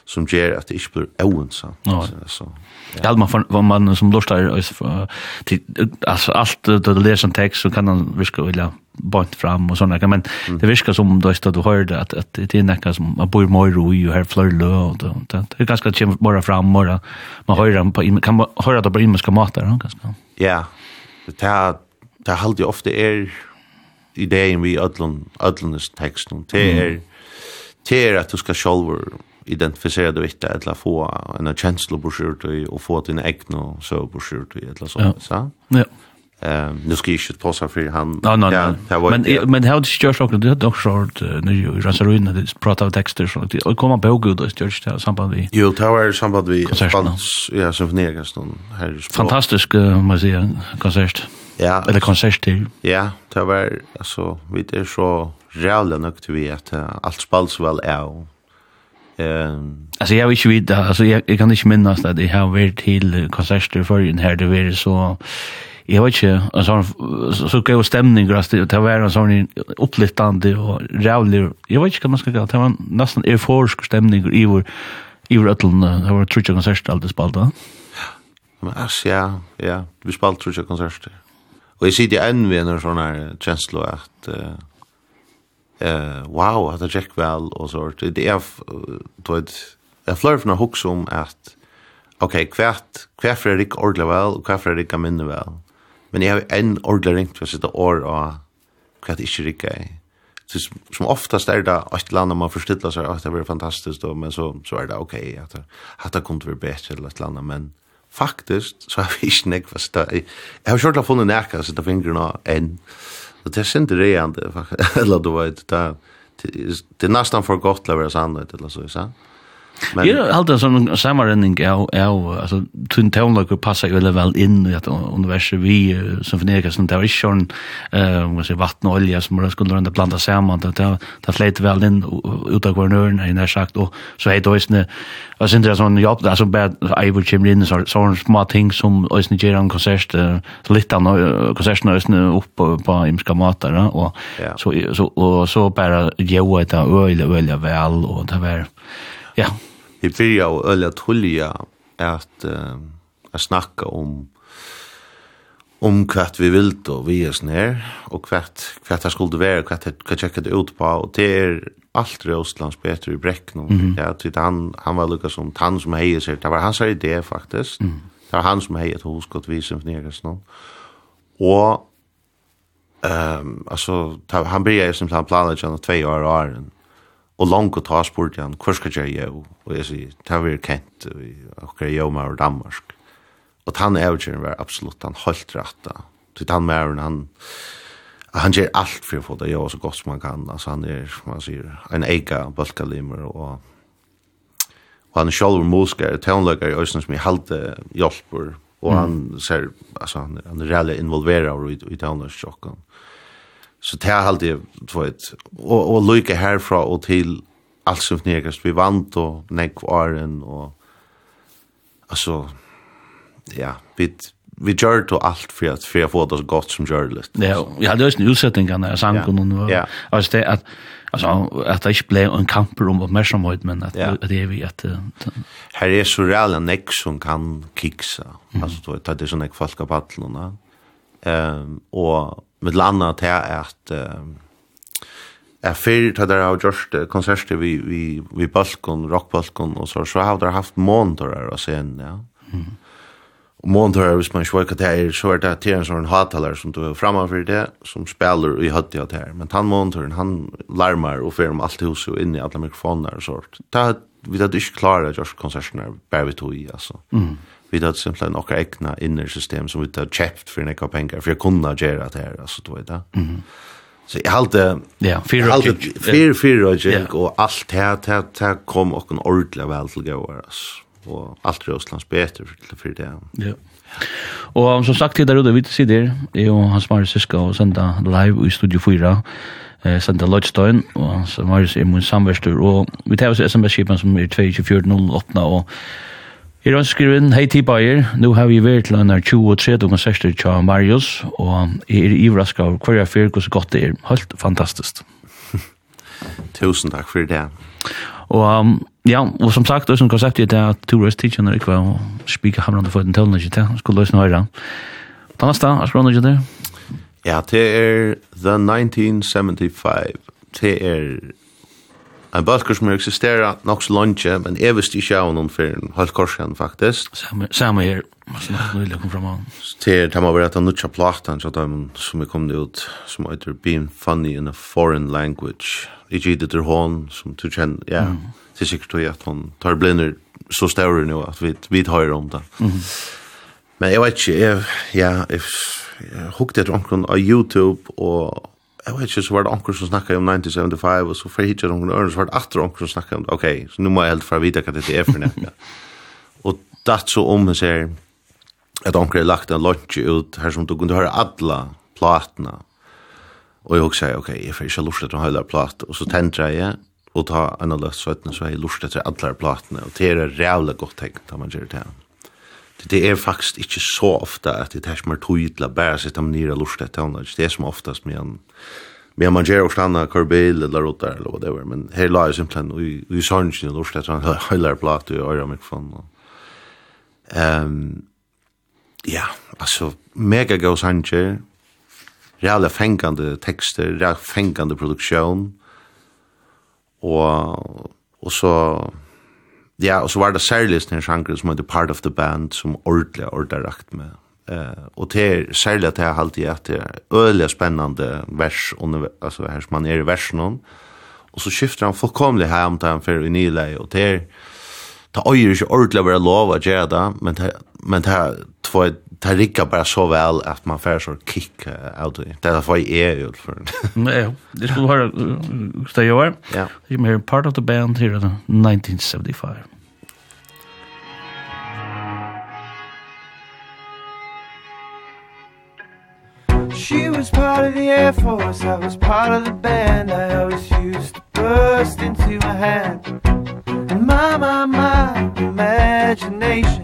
som ger att det inte blir oensamt. Ja. Så, ja. ja, man får, vad man som lustar, alltså allt det läser en text så kan man viska vilja bant fram och sådana, men mm. det virkar som då att du hörde att, att det är näka som man bor mer ro i och här flör lö och det, det, det är ganska att bara fram bara, man hör på, kan man höra det på imenska mat där ganska. Ja, det er, det här jag ofte er ideen vi ödlun, ödlunis teksten, det är, det er at du skal själv identifisera du inte eller få en känsla på skjort och få din egna så på skjort eller så så. Ja. Ehm nu ska jag på passa för han. Nej nej. Men men hur det görs också det dock short nu ju rasaruin det prata texter så det och komma på god det görs det samband vi. Jo tower samband vi spans ja symfonigaston här. Fantastisk man säger konsert. Ja. Eller konsert till. Ja, det var alltså vi det så realen nok vi att allt spalls väl är Ehm. Alltså jag vet ju inte alltså jag, jag kan inte minnas att jag har varit till konserter förrän här det var så jag vet inte alltså så så gå stämning grast det var en sån upplyftande och rävlig jag vet inte vad man ska kalla det var nästan euforisk stämning i vår i vår ötlen det var trutja konserter alltid spalta men ass ja ja vi spalt trutja konserter. Och jag sitter än vid en såna här känsla att uh, eh wow hade Jack väl och så det är då ett jag flör från hooks om att okej kvärt kvärt Fredrik ordla väl och kvärt Fredrik kan minna väl men jag har en ordla ringt för sitt år och kvärt inte rika så som oftast är det ett land där man förstilla sig att det blir fantastiskt då men så så är det okej att att det kunde vara bättre eller ett land men faktiskt så har vi inte nekvast jag har kört la funnit näka så det fingrarna en Det är synd det är eller du vet det det nesten for godt gott att vara sant eller så så. Men jag har alltid sån samma renning jag jag alltså tunn tonlager passar ju väl in i att universum vi symfoniker som där är schon eh vad säger vatten och olja som man skulle runda blanda samman det det där flätt väl in ut av kvarnören i när sagt och så är det ösne vad synd det sån jobb alltså bad I would chim in så sån små ting som ösn ger en konsert så lite annan konserten ösn upp på imska matar och så så och så bara ge åt det öl öl väl och det var Ja. Vi byrja og øyla tullja at, uh, at snakka om om kvart vi vil og vi er snær, og kvart, kvart det skulle være, kvart det kan tjekke det ut på, og det er alt Røslands Peter i Brekken, mm -hmm. ja, han, han var lukket som han som heier seg, det var hans idé faktisk, mm. det var han som heier visen för vi symfonikas nå, og um, altså, han blir jo som han planer kjennom tve år og åren, Og langt og ta spurt igjen, hvor skal jeg gjøre? Og jeg sier, det har vi kent, og hva gjør meg over Danmark. Og han evgjøren var absolutt han holdt rett. da. Så han med han, han gjør alt for å få det gjøre så godt som han kan. Altså han er, som man sier, en ega bølkalimer, og, og han er selv musker, tøvnløkker i øyne som jeg halte hjelper, og han ser, altså han, han er reellig involverer i, i tøvnløkkjokken. Så det er alltid, du vet, og, og lykke herfra og til alt som fnegast, vi vant og nekv åren og, altså, ja, vi, vi gjør det alt for at for å få det så godt som gjør det litt. Ja, vi hadde også en utsetting av sangen, og ja. altså det at, altså, at det ikke ble en kamper om oppmerksomhet, men at, ja. at det er vi at... Uh, Her er så reale nek som kan kiksa, mm. altså det er sånn nek folk av paddlene, um, og med landa til at er fyrir til dere har gjort konserter vi, vi, vi balkon, rockbalkon og så, så har dere haft monitorer og scenen, ja. Mm. Og monitorer, hvis man ikke vet hva det er, så er det til en sånn hataler som du er framfor det, som spiller i høtti av det her. Men han monitoren, han larmar og fyrir om alt huset og inn i alle mikrofoner og sånt. Det har vi hadde ikke klart å gjøre konsertene bare vi tog i, altså. Mm vi hadde simpelthen några egna innersystem som vi hadde kjøpt for några penger, for jeg kunne gjøre det her, altså, du vet det. Mhm. Så jeg halte, ja, fyra hade fyra og och jag och allt här det här kom och ordentlig vel til till gå Og alt allt Rysslands bättre för för det. Ja. Og som sagt där ute vi sitter jeg og hans Marius ska og sända live i studio 4 eh senda Lodgestone og så Marius er mun samverstur og vi tar oss SMS skipan som er 22408 og Jeg ønsker inn, hei Tibayer, nå har vi vært til denne 20-30 konserter til Marius, og jeg er ivrask av hver jeg fyrer hvordan godt det er. Helt fantastisk. (laughs) Tusen takk for det. Og um, ja, og som sagt, det er som konsept er det at to røst tidsen er ikke å spike hamrande for den tølende, ikke til, skulle løsne høyre. Ta neste, er skrånne ikke det? Ja, det er The 1975. Det er En bølger som eksisterer nok så lunge, men jeg visste ikke av noen for en halv korsen, faktisk. Samme her, man snakker nøylig kom fram av. Til det må være at han nutja platan, så det som jeg kom ut, som heter Being Funny in a Foreign Language. Jeg gitt etter hånd, som du kjenner, ja, til sikkert at hun tar blinder så større nå, at vi, vi tar om det. Men jeg vet ikke, jeg, ja, jeg, jeg, jeg, jeg, jeg, jeg, jeg, jeg, jeg, jeg vet ikke, så var det anker som snakket om 1975, og så for hittet noen øren, så var det atter anker som snakket om, ok, så nå må jeg helt fra vite hva dette er for nekka. (laughs) og datt så om jeg ser at anker er lagt en lunch ut her som du kunne høre alle platene. Og jeg også sier, ok, jeg får ikke lust til å høyler plat, og så tenter jeg, og ta en av løst så har jeg lust etter alle platene, og det er rævlig godt tenkt, da man gjør det her det är faktiskt inte så ofta att det här som är tog till att bära sig till nere lusta till Det är som oftast med en Men man gör och stanna karbil eller åt eller whatever. Men här la jag simpelthen i i sorgen och lust att han (laughs) höllar platt och öra mikrofon. från. Ehm ja, alltså mega go Sanchez. Reala fängande texter, reala fängande produktion. Og, og så Ja, og så var det særlig en sjanger som heter Part of the Band, som ordentlig ordentlig rakt med. Uh, og det er særlig at jeg har alltid at det er øyelig spennende vers, altså her som man er i versen om, og så skifter han fullkomlig hjem til han for i nyleie, og det er, det øyer ikke ordentlig å være lov å gjøre det, men det, men det, det, det rikker bare så vel at man får så kick av det. Det er for jeg er jo for Nei. Det skulle høre, det jeg var. Ja. Det er part of the band here in 1975. She was part of the Air Force, I was part of the band I always used to burst into my hand. And my, my, my imagination.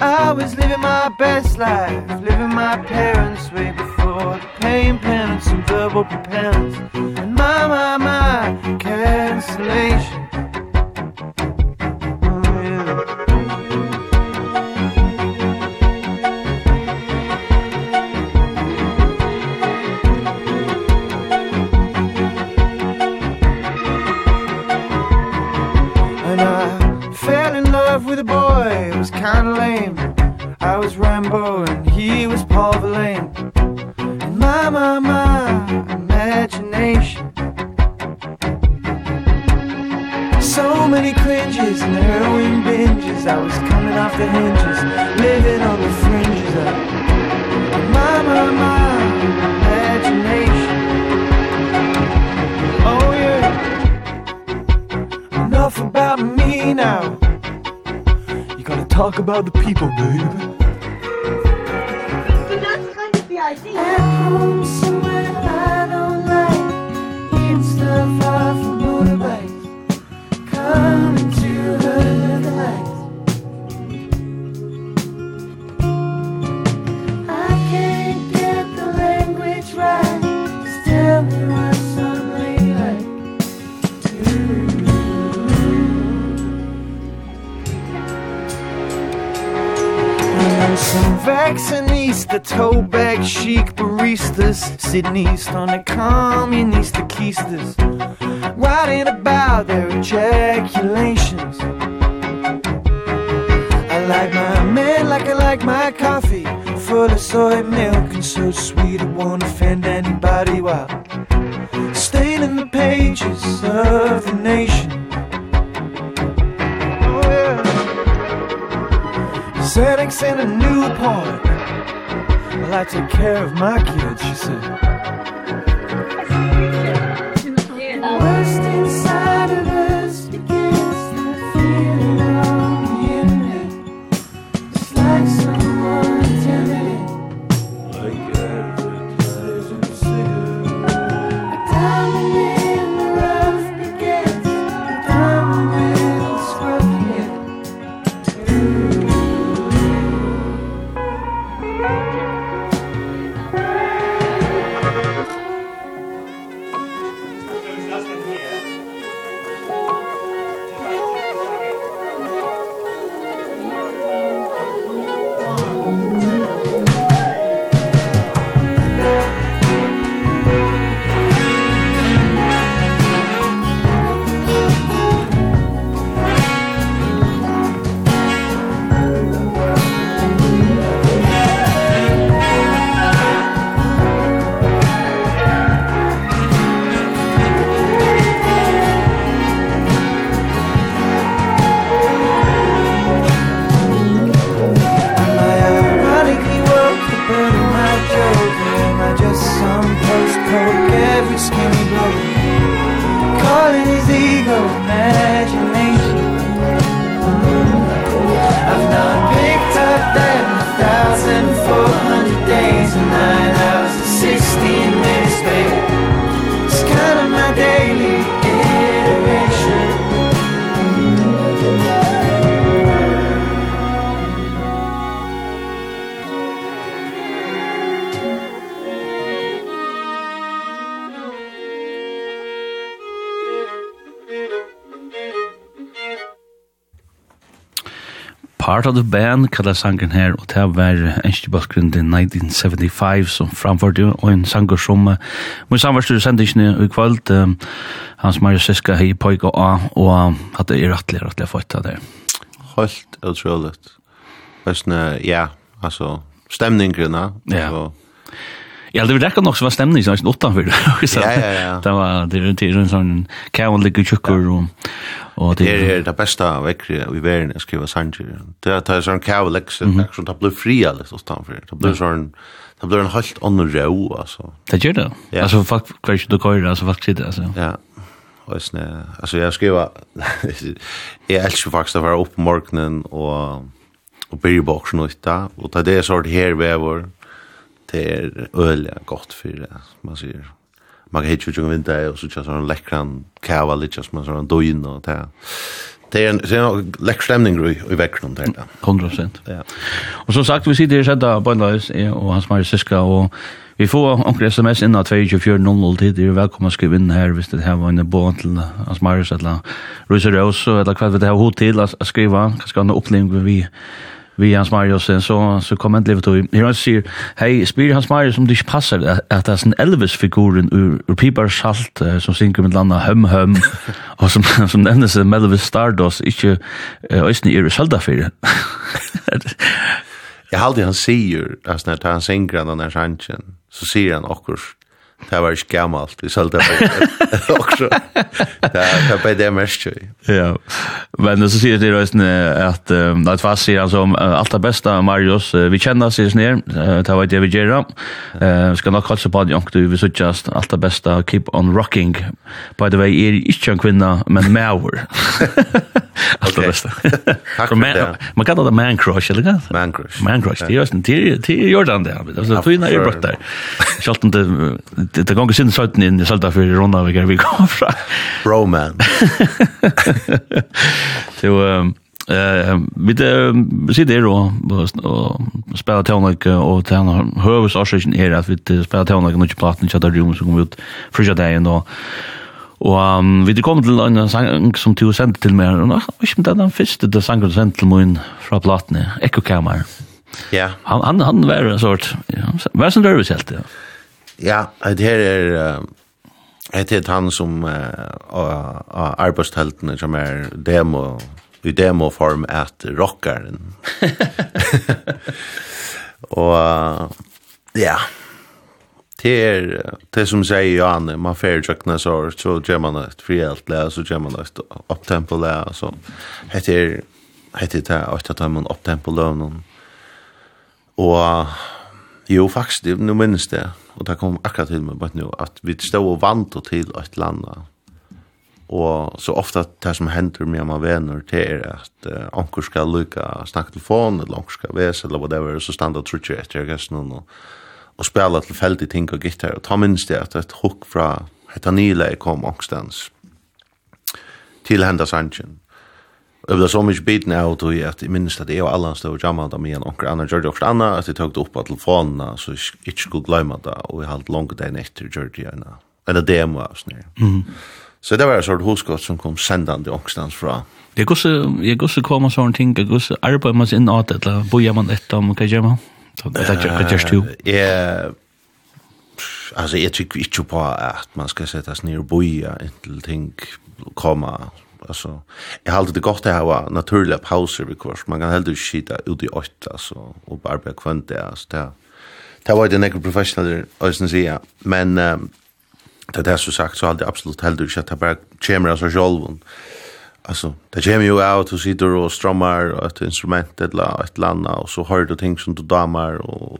I was living my best life, living my parents' way before the pain penance and verbal penance And my, my, my cancellation. Sydney, Stonic Heart of the Band kallar sangen her, og det var enskje til 1975 som framførte, og en sanger som min samverstyr sendingene i kvöld, um, hans Mario Siska hei poik og a, og at det er rettelig, rettelig fått av det. Helt utroligt. Vestne, ja, altså, stemningrena, ja. og Ja, det var rekka nok som var stemning, som var utanför. ja, ja, ja. (laughs) Det var, det var en sånn, kjævanlig tjukker, og Og det er det beste vekkri i verden jeg skriver sanger. Det er det er sånn kavleks, det er sånn, det blir fria litt hos tanfyr. Det blir sånn, det blir en halvt annen rau, altså. Det gjør det. Ja. Altså, folk hver ikke du kører, altså, folk sitter, altså. Ja. Og sånn, altså, jeg skriver, jeg (laughs) elsker faktisk å være oppe morgenen og, og byrje bak sånn ut da, og det er sånn her vever, det er øyelig godt for det, man sier man kan hitta ju vinter och så kör sån läckran kava lite som sån doin och där. Det är en det är en stämning i veckan där. 100%. Ja. Och som sagt vi sitter ju sätta på Lars och hans Marie Siska och vi får omkring SMS innan 2400 tid. Det är välkomna skriva in här visst det här var en båt till hans Marie eller Rosa Rose eller kvad vi det här hotell att skriva. Kanske en upplevelse vi vi Hans Mariusen så så kommer inte livet och jag säger hej spyr Hans Marius som det passar att det är en Elvis figuren ur, ur Piper uh, som synker med landa hum hum och som som nämns med Elvis Stardust inte ösn är Schalt (laughs) för Jag hade han säger alltså när han synger den där sanchen så säger han också det var ikke gammalt, vi solgte det også. Det er bare det mest jo. Ja, men så sier det røysten at det var sier han som alt det beste, Marius, vi kjenner sier snir, det var det vi gjør. Vi skal nok halse på det, du vil suttjast alt det beste, keep on rocking. By the way, er ikke en kvinna, men mauer. (laughs) Alt det beste. Takk for det. Man kallar det man crush, eller hva? Man crush. Man crush, det er Jordan det. Det er Jordan det. Det er Jordan det. Det er Jordan det det går sin sötten in i salta för runda vi vi kom fra. Bro man. Så (laughs) eh vi det sitter där och og spelar tonlik og tærna høvs orsøkin her att vi spelar tonlik och inte platen inte där rum som kommer ut frysja dagen og Og um, vi kom til en sang som du sendte til meg, og jeg vet ikke om det er den første det sang du sendte til meg fra platene, Ekko Ekokammer. Ja. Han, han, han var en sort, ja, var en nervøs helt, ja. Ja, det her er Det er han som av arbeidsteltene som er demo, i demoform at rockeren. (laughs) og ja, det er det som sier Johanne, man fer tjøkna så så gjør man et frihet le, så gjør man et opptempo le, så heter heter det at man opptempo løvnen. Og Jo, faktisk, det, nu minnes det, og det kom akkurat til meg, nu, at vi stod og vant og til et landa. Og så ofta det som hender med meg venner til er at uh, onker skal lykke snakke telefon, eller onker skal vese, eller whatever, så standa trutje etter jeg gæst noen, og, og spela tilfeldig ting og gitter, og ta minnes det at et hukk fra hetta nile kom ångstens til henda sanjen. Jag blev så mycket biten av då jag att minst att jag och alla stod och jammade med en onkel annan George och Anna att jag tog opp av telefonene, så jeg ikke skulle glemme det och jag hade långt dagen efter gjør det Anna. Eller demo av sånn. Mm. Så det var en sort huskott som kom sändande ångstans fra. Det går så, jeg går så kommer sådana ting, jeg går så arbetar man sig in åt eller bojar man etter om, hva gjør man? Vad görs du? Jeg, altså jeg tykker ikke på at man skal sette seg ned og boja inntil ting, komma alltså jag har det gott att ha naturliga pauser because man kan helt skita ut i åtta alltså och bara bli kvant där så där Det var det nekro professional ösen säga men um, det där så sagt så hade absolut helt ut att bara chamber så själv alltså det kommer ju ut och sitter och strömmar och ett instrument eller ett landa och så hör du ting som du damar och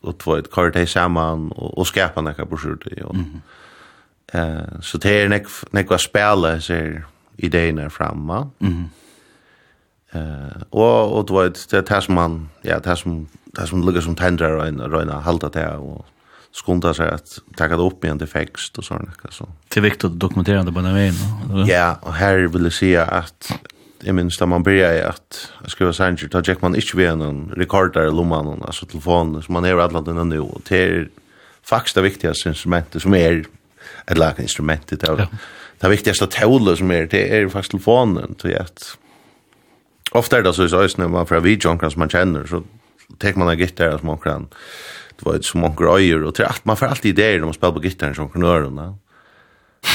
och två ett kort här samman och och skapa några broschyrer och eh så det är nek nek vad spela så idéerna framma. Mm. Eh och och då det det här som man ja det här som det här som ligger som tändare och en röna halta det och skunda sig att ta det upp igen det fäxt och sådana så. Det är viktigt att dokumentera det på den vägen. Ja, och här vill jag säga att jag minns när man började att skriva sanger, då gick man inte via någon rekordare i lomman, alltså telefonen, så man är alla den nu. Det är faktiskt det viktigaste instrumentet som är et lag instrumentet er, Ja. Det viktigaste tålet som er det er faktisk telefonen til at ofta är det så så när man för videon som man känner så tar man en gitarr som man kan det var ett som man grejer och till att man får alltid idéer när man spelar på gitarren som kan knörarna.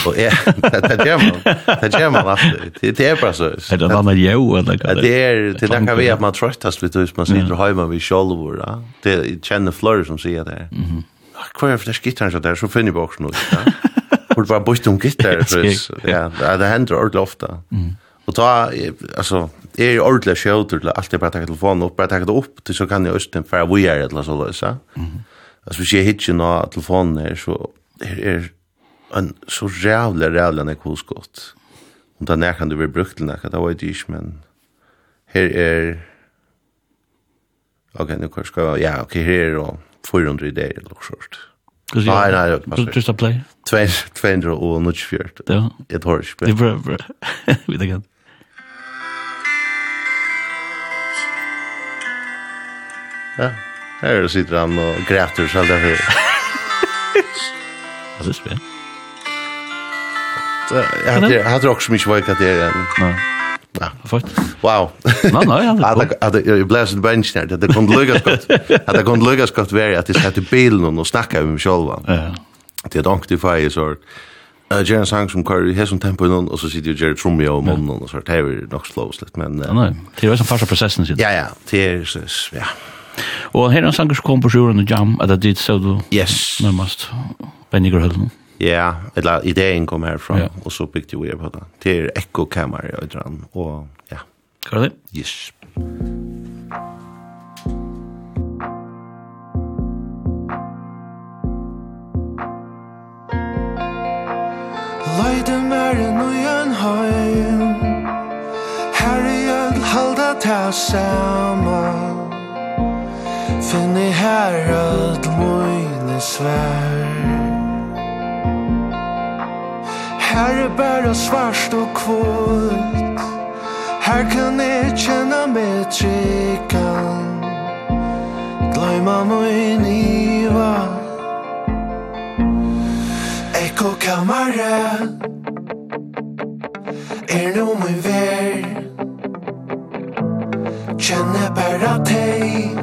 Och är det det gör man. Det gör man alltid. Det är bara så. Är det en jo eller vad? Det är det där kan vi att man tröttas lite hur man sitter hemma vid själva. Det känner flöre som säger det. Mhm kvar efter for så där så finner vi också något. Hvor det bort om gittaren, så ja, det händer ordentlig ofta. Mm. Och ta alltså är ju er ordentlig till allt det bara ta telefonen upp, bara ta det upp till så kan jag östen för vi är et eller så løs, ja. Altså, hvis jeg hittir noe telefonen är så är en så jävla jävla enn jeg hosgått. Og da nærkant du blir brukt til nærkant, det var ju ikke, men her er... Ok, nu kan jeg skrive, ja, ok, här är og 400 idéer eller noe sånt. Nei, nei, det passer. Just a play? 200 og noe fjørt. Ja. Jeg tar ikke. Det er bra, bra. Vi tar galt. Ja, her sitter han og græter selv derfor. (laughs) Ja, det er spennende. Jeg hadde også mye vei at det er en... Nei. Ja. Fort. Wow. Nej, nej. Att att jag bläs en bench där. Det kunde lugga skott. (laughs) Att det kunde lugga skott vara att det satt i bilen och snacka om själva. Ja. Det är dock det fire så. Eh Jens Sang som kör i som tempo någon och så sitter ju Jerry Trumio och munnen, och så det är nog slows lite men Ja, nej. Det är ju som första processen så. Ja, ja. Det är ja. Och här är en sang som kom på sjuren och jam att det så du... Yes. Närmast. Benny Graham. Ja, eller ideen kom herfra, ja. og så bygde vi på det. Det er ekokammer i Øydran, og ja. Hva er det? Yes. Leide mer enn og en heim Her i ødel halda ta sama Finn i her ødel mine svær Her er bare svart og kvult Her kan jeg kjenne meg tryggan Gløyma min iva Eko kamare Er no min ver Kjenne bare teg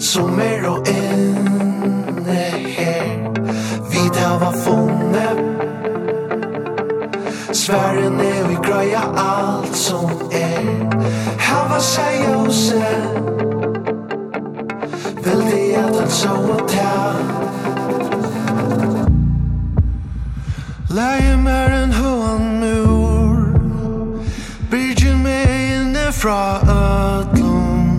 Som er og inne her Vi tar hva fond hem Sverige ner vi grøya alt som är Här var sig och sen at han så och ta Leie mer enn hoan mur. Bridgen meg inne fra ödlom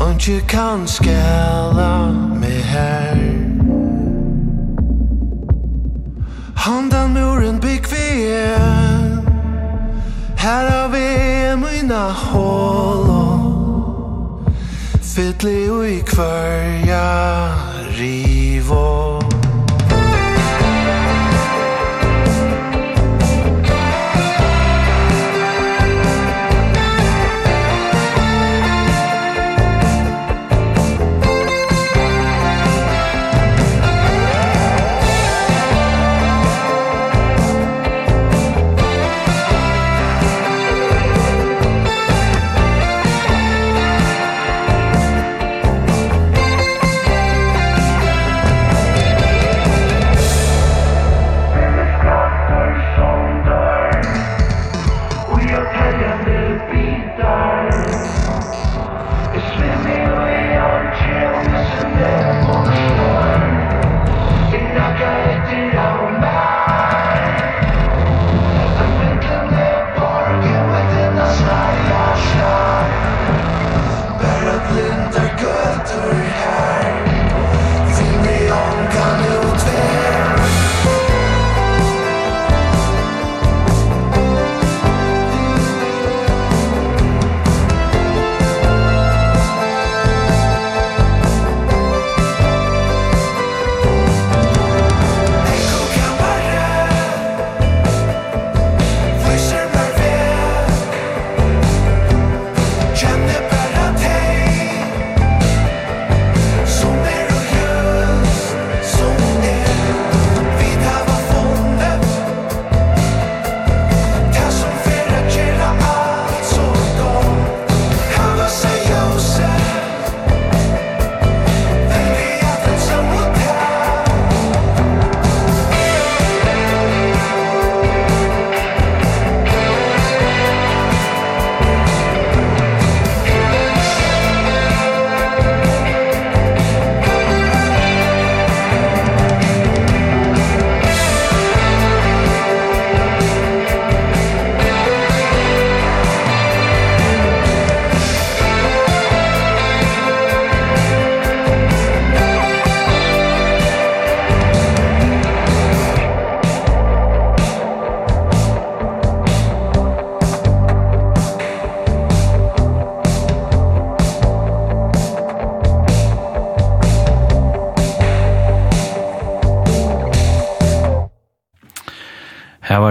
Og ikke kan skälla meg her. Handan muren bygg vi er. Her har vi mina hål Fytli ui kvarja kvörja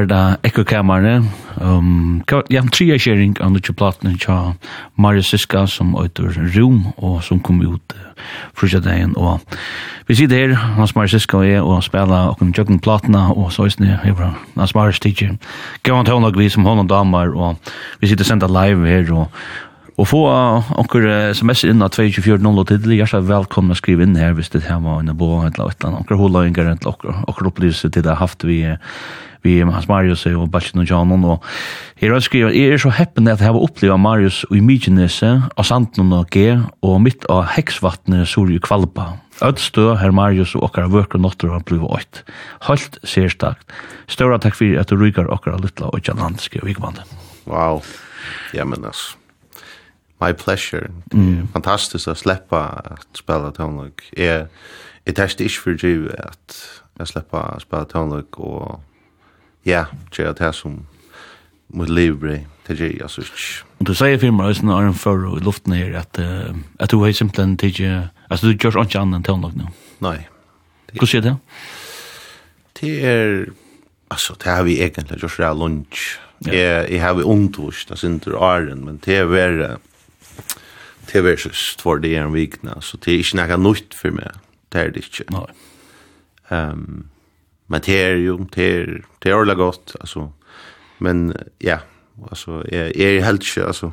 var det ekkokammerne. Um, ja, tre er kjering av nødvendig platene til Marius Siska som øyter Rom og som kom ut uh, frusja dagen. Og vi sitter her, Hans Marius Siska og jeg, og spela og kom tjøkken platene og så er det her Hans Marius Tidje. Gav han tåndag vi som hånd og damer og vi sitter senda live her og Og få onker sms inn av 224.0 tidlig, er velkommen å skrive inn her hvis det her var en bo, et eller annet, onker holøyngar, et eller onker opplevelse til det haft vi, vi Hans Marius og Balchen og Janon, og her har skrivet, jeg er så heppen at jeg har opplevd Marius i Mykinese, av Sanden og G, og mitt av Heksvattnet, Sorge Kvalpa. Ødstø, herr Marius og okkar vøkker notter har blivet åkt. Halt sérstakt. Større takk for at du rykker okkar littla og ikke skriver Vigvande. Wow. Ja, men altså my pleasure. Mm. Fantastiskt att släppa att spela tonlock. Är är test ish för ju att att släppa att spela tonlock och ja, det är det som mot libre till dig alltså. Och du säger för mig sen är en för i luften här att att du har simpelthen till alltså du görs inte annan tonlock nu. Nej. Hur ser det? Det är alltså det har vi egentligen gjort det så lunch. Jag jag har vi undvist, det är inte men det är det er versus två det en vikna så det är inte något nytt för mig det är det inte nej ehm men det är ju det är det är alla gott alltså men ja alltså är är helt så alltså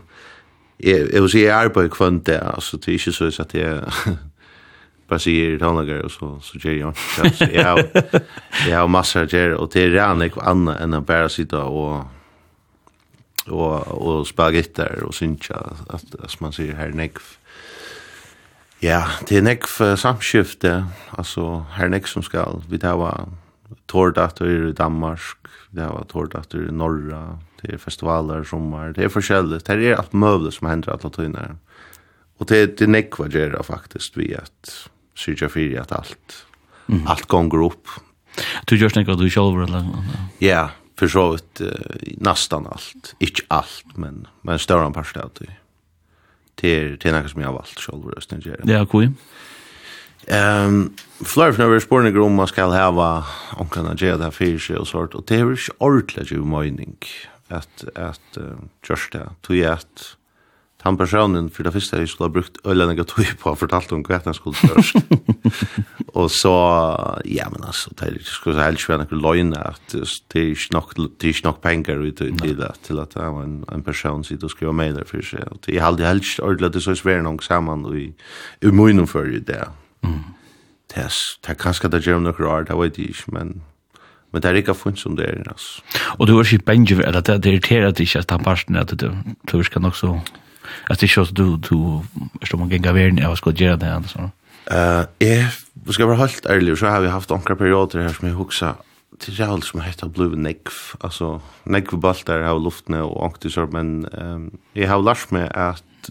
är är så är på kvant där alltså det är inte så att det bara säger tonlager och så så ger jag så jag jag har massor där och det är rätt annat än att bara sitta och och och gitar och synja att as man ser her neck Ja, det är näck för samskifte. Alltså, her näck som skal, Vi tar var tordatter i Danmark, vi tar var tordatter i Norra, det er festivaler, sommar, det är forskjellig, Det är alt möjligt som händer alla tøyner. Och det, det är näck vad gör faktiskt vi att syrja fyra at allt, mm. allt gonger opp. Du görs näck att du själv eller? Ja, för så ett uh, nästan allt, inte allt men men större än parst det. Till till något som jag valt själv rösten Det Ja, kul. Ehm flyr från över spår grom man ska ha om kan göra det för sig och sort. Och det är ju ordentligt ju mening att att just det. Tog jag han personen för det första jag skulle ha brukt öl en gatoi på fortalt om kvätten skulle störst. (laughs) och så ja men alltså det är skulle så helt svårt att lögna att det är nog det är nog pengar ut till det till att ha en en person sitter och skriver med där för sig. Och det är helt helt ordentligt det så svär någon samman i i munnen för det där. Mm. Det är, det kanske det gör några år det vet jag men Men det er ikke funnet som det er, altså. Og du har ikke bengt, eller det irriterer deg ikke at han parten, er at du, du skal nok så Att det känns du du förstår man gänga värden jag ska göra det här så. Eh, eh, vi ska vara helt ärliga så har vi haft några perioder här som jag huxar till Raul som heter Blue Neck, alltså Neck Baltar har luften och anktisar men ehm jag har lärt mig att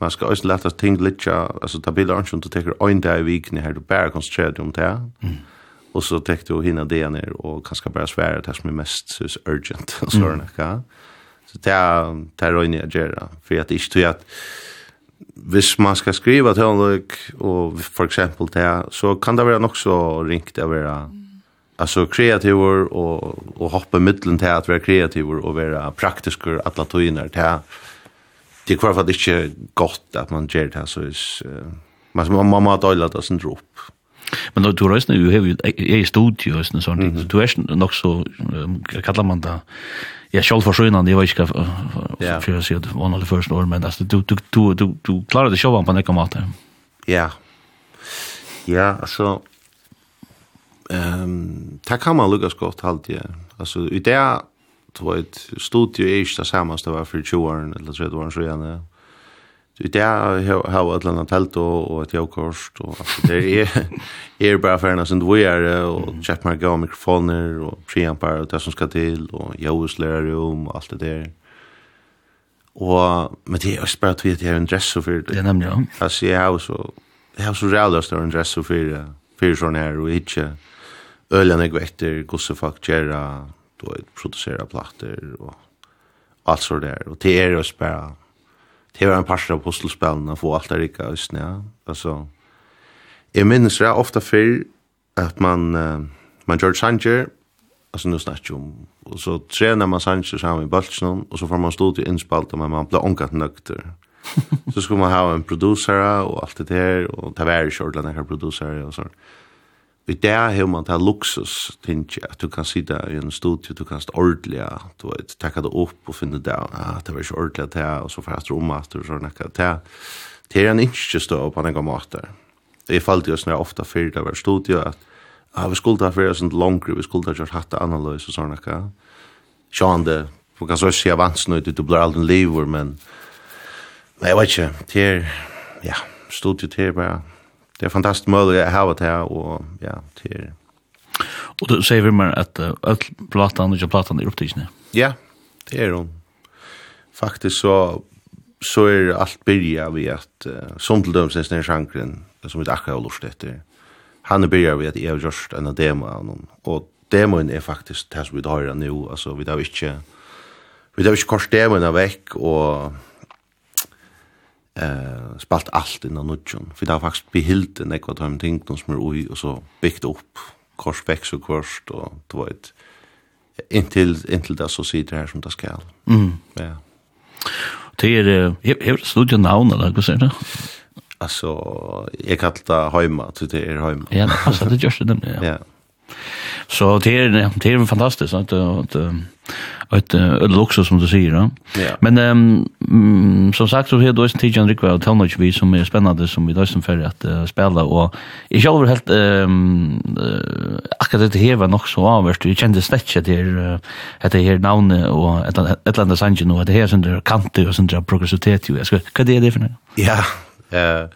man ska också lätta ting lite alltså ta bilder och inte ta en dag i veckan här du bara koncentrera dig om det. Mm. Och så täckte du hinna det ner och kanske bara svära det som är mest så urgent och sådana mm. Så det är det er røyne jeg gjør För att det tror tror att hvis man ska skriva til honom och för eksempel det så kan det vara nok så ringt att vara alltså og, och och hoppa til at være vara og være vara praktiska alla tojiner til det er kvar för att det är gott att man gjør det här så är man man man har dåligt det sen upp Men du rörs jo, du har ju i studio og sånn, Mm -hmm. Du är nog så, kallar man det, jag själv för sjön det var inte för jag ser var några första år men alltså du du du du du klarade showan på något mat. Ja. Ja, alltså ehm um, ta kan man lucka gott halt ja. Alltså i det tror jag studio är ju det samma som det var för 20 år eller 30 år sedan. Så det har har ett annat tält och och ett jokost och det är är bara för när sånt vi är och check my go mikrofoner och preampar och det som ska till och joslär och allt det där. Och men det är också bara att vi har en dress för det. Det Jag Alltså jag har så jag har så jävla stor en dress för för sån här och inte ölen är gott gvetter så fuck gera då producera plattor och allt så där och det är också bara det var en parser av pusselspillene, få alt det rikket, i snø. Altså, jeg minnes det ofte før at man, uh, man gjør sanger, altså nu snakker om, og så trener man sanger sammen i bølsen, og så får man stå til innspalt, men man blir omgatt nøkter. (laughs) så skulle man ha en producer og alt det der, og det var ikke ordentlig noen producer og sånt vi dag har man det luksus, tenker at du kan sitta i en studio du kan stå ordentlig, du vet, takke det opp og finna det, ah, det var så ordentlig at det, og så fast jeg stå om at du sånn ikke det. Det er en ikke stå på en gang måte. Jeg falt jo sånn ofta för det var studio at ah, vi skulle ta fyrir sånn langere, vi skulle ta gjort hatt annerledes og sånn ikke. Sjåan det, man kan så si avansnøyt, du blir aldri lever men, Nei, jeg vet ikke, det er, ja, til er bare, det er fantastisk mulig å ha det her, og ja, til... Og du sier vi mer at uh, alt platan, ikke platan, er opptidsne? Ja, det er hun. Faktisk så, så er alt byrja vi at, uh, som til dømes nesten er sjankren, som vi akkurat har lurt etter, han er byrja vi at jeg har gjort en demo av noen, og demoen er faktisk det som vi har nå, altså vi har ikke, vi har ikke kors demoen av vekk, og eh spalt allt innan nutjon För det har faktiskt behilt en ekvat hem ting som är oj och så byggt upp kors väx och kors och det var ett intill intill det så sitter här som det ska. Mm. Ja. Det är hur studio namn eller vad säger du? Alltså jag kallar det hemma, till det är hemma. Ja, alltså det görs det nämligen. Ja. Så det är det är fantastiskt att att ett ett luxus som du säger då. Men ehm som sagt så här då är det Tijan Rick Wild Helmut vi som är spännande som vi då som för att spela och jag själv helt ehm akkurat det här var nog så avvärst vi kände snäcke det att det här namnet och ett ett landa sangen nu det här som det kante och sånt där progressivitet ju jag ska vad det är det för något. Ja. Eh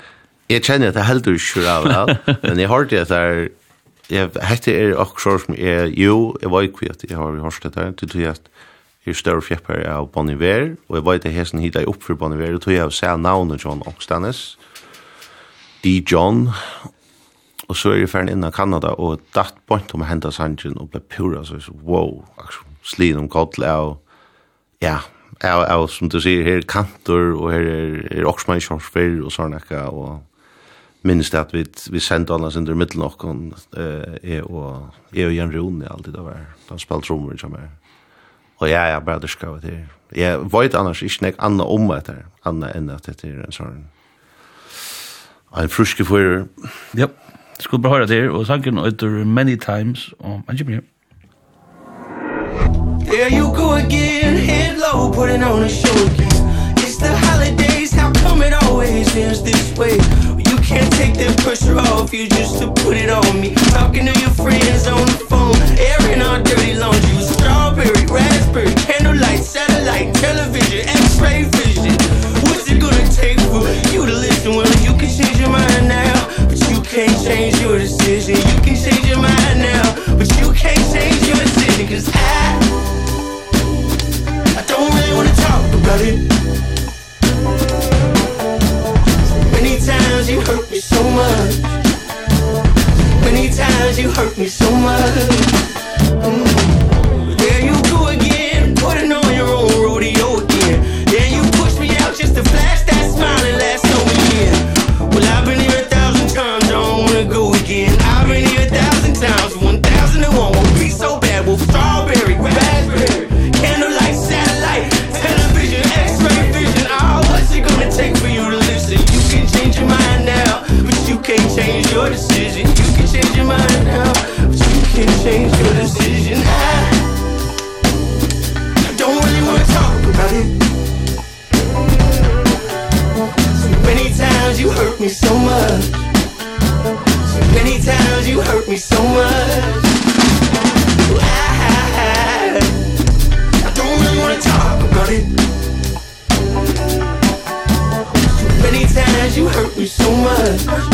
jag känner att det helt ur själva men jag har det där jeg, hette er akkurat som er, jo, jeg var ikke at jeg har hørt det der, til tog at jeg er større fjepper av Bon Iver, og jeg var ikke hesten hit jeg opp for Bon Iver, og tog jeg ser navnet John Oxtanes, D. John, og så er jeg ferdig innan Kanada, og datt point om å hente sangen, og ble pura, så jeg så, wow, slin om kodl av, ja, av, av, som du sier, her er kantor, og her er, er Oxman Kjorsberg, og sånn, ekka, og minns det at vi, vi sendte alle sin der middel nok, og jeg og jeg og Jan Rune alltid det var, han spalte romer som er. Og jeg er bare dyrka av det. Jeg vet annars ikke nek anna om det her, anna enn at det er en sånn, en fruske fyrir. Ja, skulle bare høre det her, og sangen etter Many Times, og man kommer hjem. There you go again, head low, putting on a show again. It's the holidays, how come it always ends this way? can't take that pressure off. You just to put it on me. Talking to your friends on the phone. Airing our dirty laundry Strawberry, raspberry, candlelight, satellite, television, x-ray vision. What's it gonna take for you to listen? Well, you can change your mind now But you can't change your decision. You can change your mind now But you can't change your decision. Cause I I don't really wanna talk about it. times you hurt me so much. Many times you hurt me so much. Mm. There you go again, putting on your decision. You can change your mind now But you can change your decision. I don't really want to talk about it. So many times you hurt me so much. So many times you hurt me so much. I, I don't really want to talk about it. Many times you hurt me so much.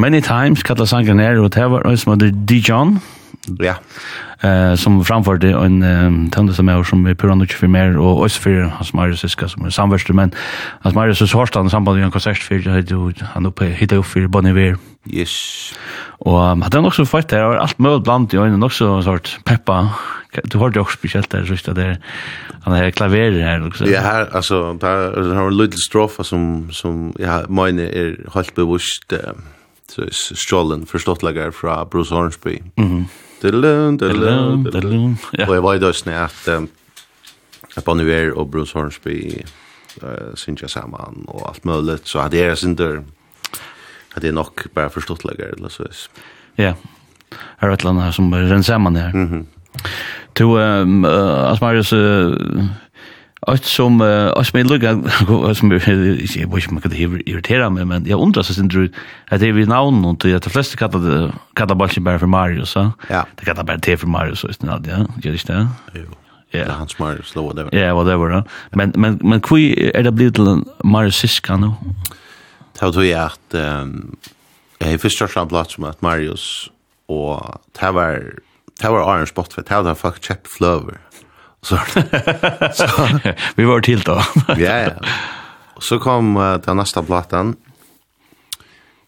Many Times kallar sangen er, og det var en som heter Dijon. Ja. Eh, som framførte en um, tønde som er, som er på nødt for mer, og også for hans Marius Siska, som er samverste, men hans Marius Siska hørste han i samband med en konsert, for han oppe, hittet opp for Bon Iver. Yes. Og um, det er nok så fett der, og alt mød blant i øynene, nok så sort peppa. Du har det også spesielt der, synes jeg, der, han er klaver her. Liksom. Ja, her, altså, det er en liten strofa som, som ja, mine er helt bevisst, uh, strollen förståttlagar från Bruce Hornsby. Mhm. Dilun, dilun, dilun. Och jag var ju då snä att att Bon Iver och Bruce Hornsby eh synja samman och allt möjligt så hade jag synder hade jag nog bara förståttlagar eller så. Ja. Här är ett land här som rensar man där. Mhm. Mm ehm um, uh, Asmarius, uh, Och som och som lugga som jag vet man kan det irritera mig men jag undrar så synd du att det är vi namn och det de flesta kallar det kallar bara bara för Mario så. Ja. Det kallar bara det för Mario så istället ja. Gör det där. Jo. Ja. Hans smart slow whatever. Ja, whatever. Men men men kui är det blivit en Mario Siska nu. Det tror jag att ehm jag förstår så blott som att Marius och det var det var Iron Spot för det var faktiskt köpt flöver Så, (laughs) vi var till då. ja, ja. Så kom uh, den nästa plattan.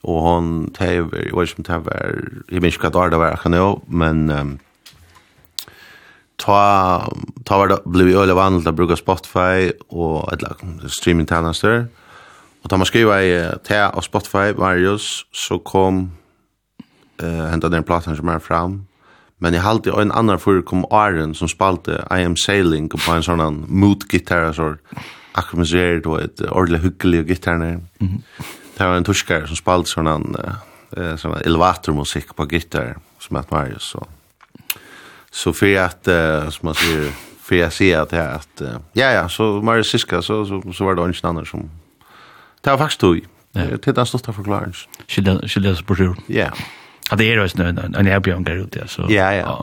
Och hon täver, jag vet inte om det var, jag minns inte vad det var, kan jag, men um, ta, ta var det, blev ju öliga vanligt att bruka Spotify och ett streamingtjänster. Och ta man skriva i T och Spotify, Marius, så kom uh, hämta den plattan som är fram Men jeg halte en annan fyrir kom Aaron som spalte I Am Sailing på en sånn mood-gitarra så akkumuliserer du et ordentlig hyggelig gitarne. Mm -hmm. Det var en tuskare som spalte sånn eh, sånn elevatormusikk på gitarr som heter Marius. Så, så för att, eh, som man säger, för jag ser att det att, eh, ja ja, så Marius Siska så, så, så var det ingen annan som, det var faktiskt du. Det är den största förklaringen. Skilja, skilja sig på sjur. Ja. Yeah. Ja, det er jo en, en, en erbjørn der ute, altså. Ja, ja.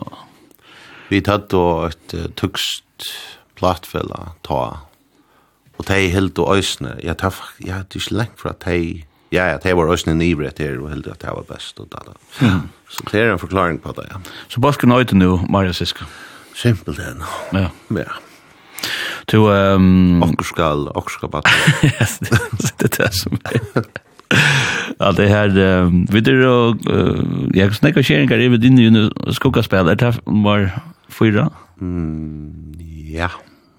Vi tatt då et uh, tukst plattfella ta, og de helt og øsne, jeg tar faktisk, jeg er ikke lengt fra de, ja, ja, de var øsne nivret her, og helt at det var best, og da, da. Så det er en forklaring på det, ja. Så bare skal nøyte nå, Maria Siska? Simpelt enn. Ja. Ja. Du, um... Okkurskal, okkurskal, okkurskal, (laughs) okkurskal, okkurskal, okkurskal, det okkurskal, okkurskal, okkurskal, okkurskal, (laughs) Ja, det här um, vet du och jag snackar sharingar över din ju skokaspel det här var fyra. Mm, ja.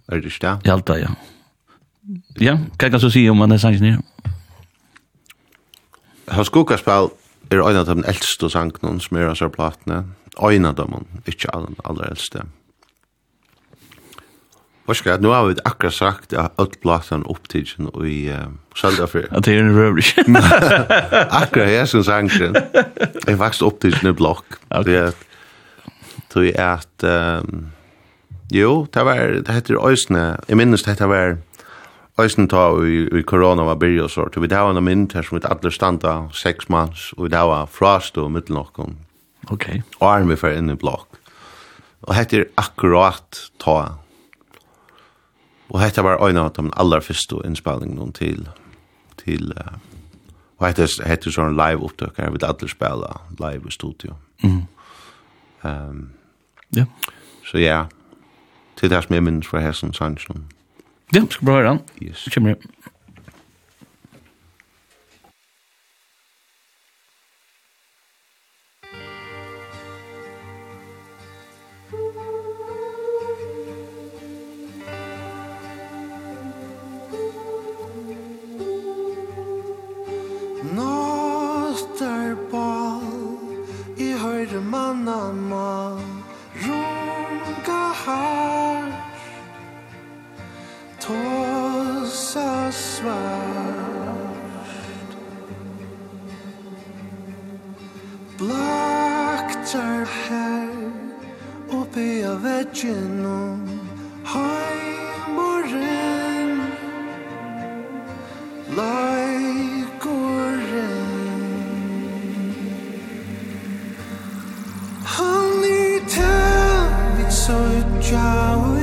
Är det stä? Ja, det ja. Ja, kan jag så se om man är sanns ner. Har skokaspel är en av de äldste sangen som är av plattorna. En av dem, inte alla allra äldste. Forskar, nu har vi akkurat sagt at öll platan upptidsen og i Själva för. Att det är en rövrig. (laughs) Akkurat jeg som sangen. Jag växte upp till en block. Det är Tror jeg at... um, jo, det var det heter Ösne. Jeg minnes det var Ösne ta i, i corona var byrja og sort. Vi det var en mynd her som vi alle standa seks mans och det var frost og mitt nokon. Okej. Og Arm vi för in i blokk. Og heter akkurat ta. Og hetta var ein av de aller första inspelningarna til til uh, og heter heter sånn live opptøk her, vi alla spela live i studio. Mm. Um, ja. Så ja. Til det som jeg minnes fra Hessen Sandsson. Ja, skal bra høre han. Yes. Kjemmer. har Tåsa svart. Blaktar her Oppi av veggen om Heimoren Lai so dry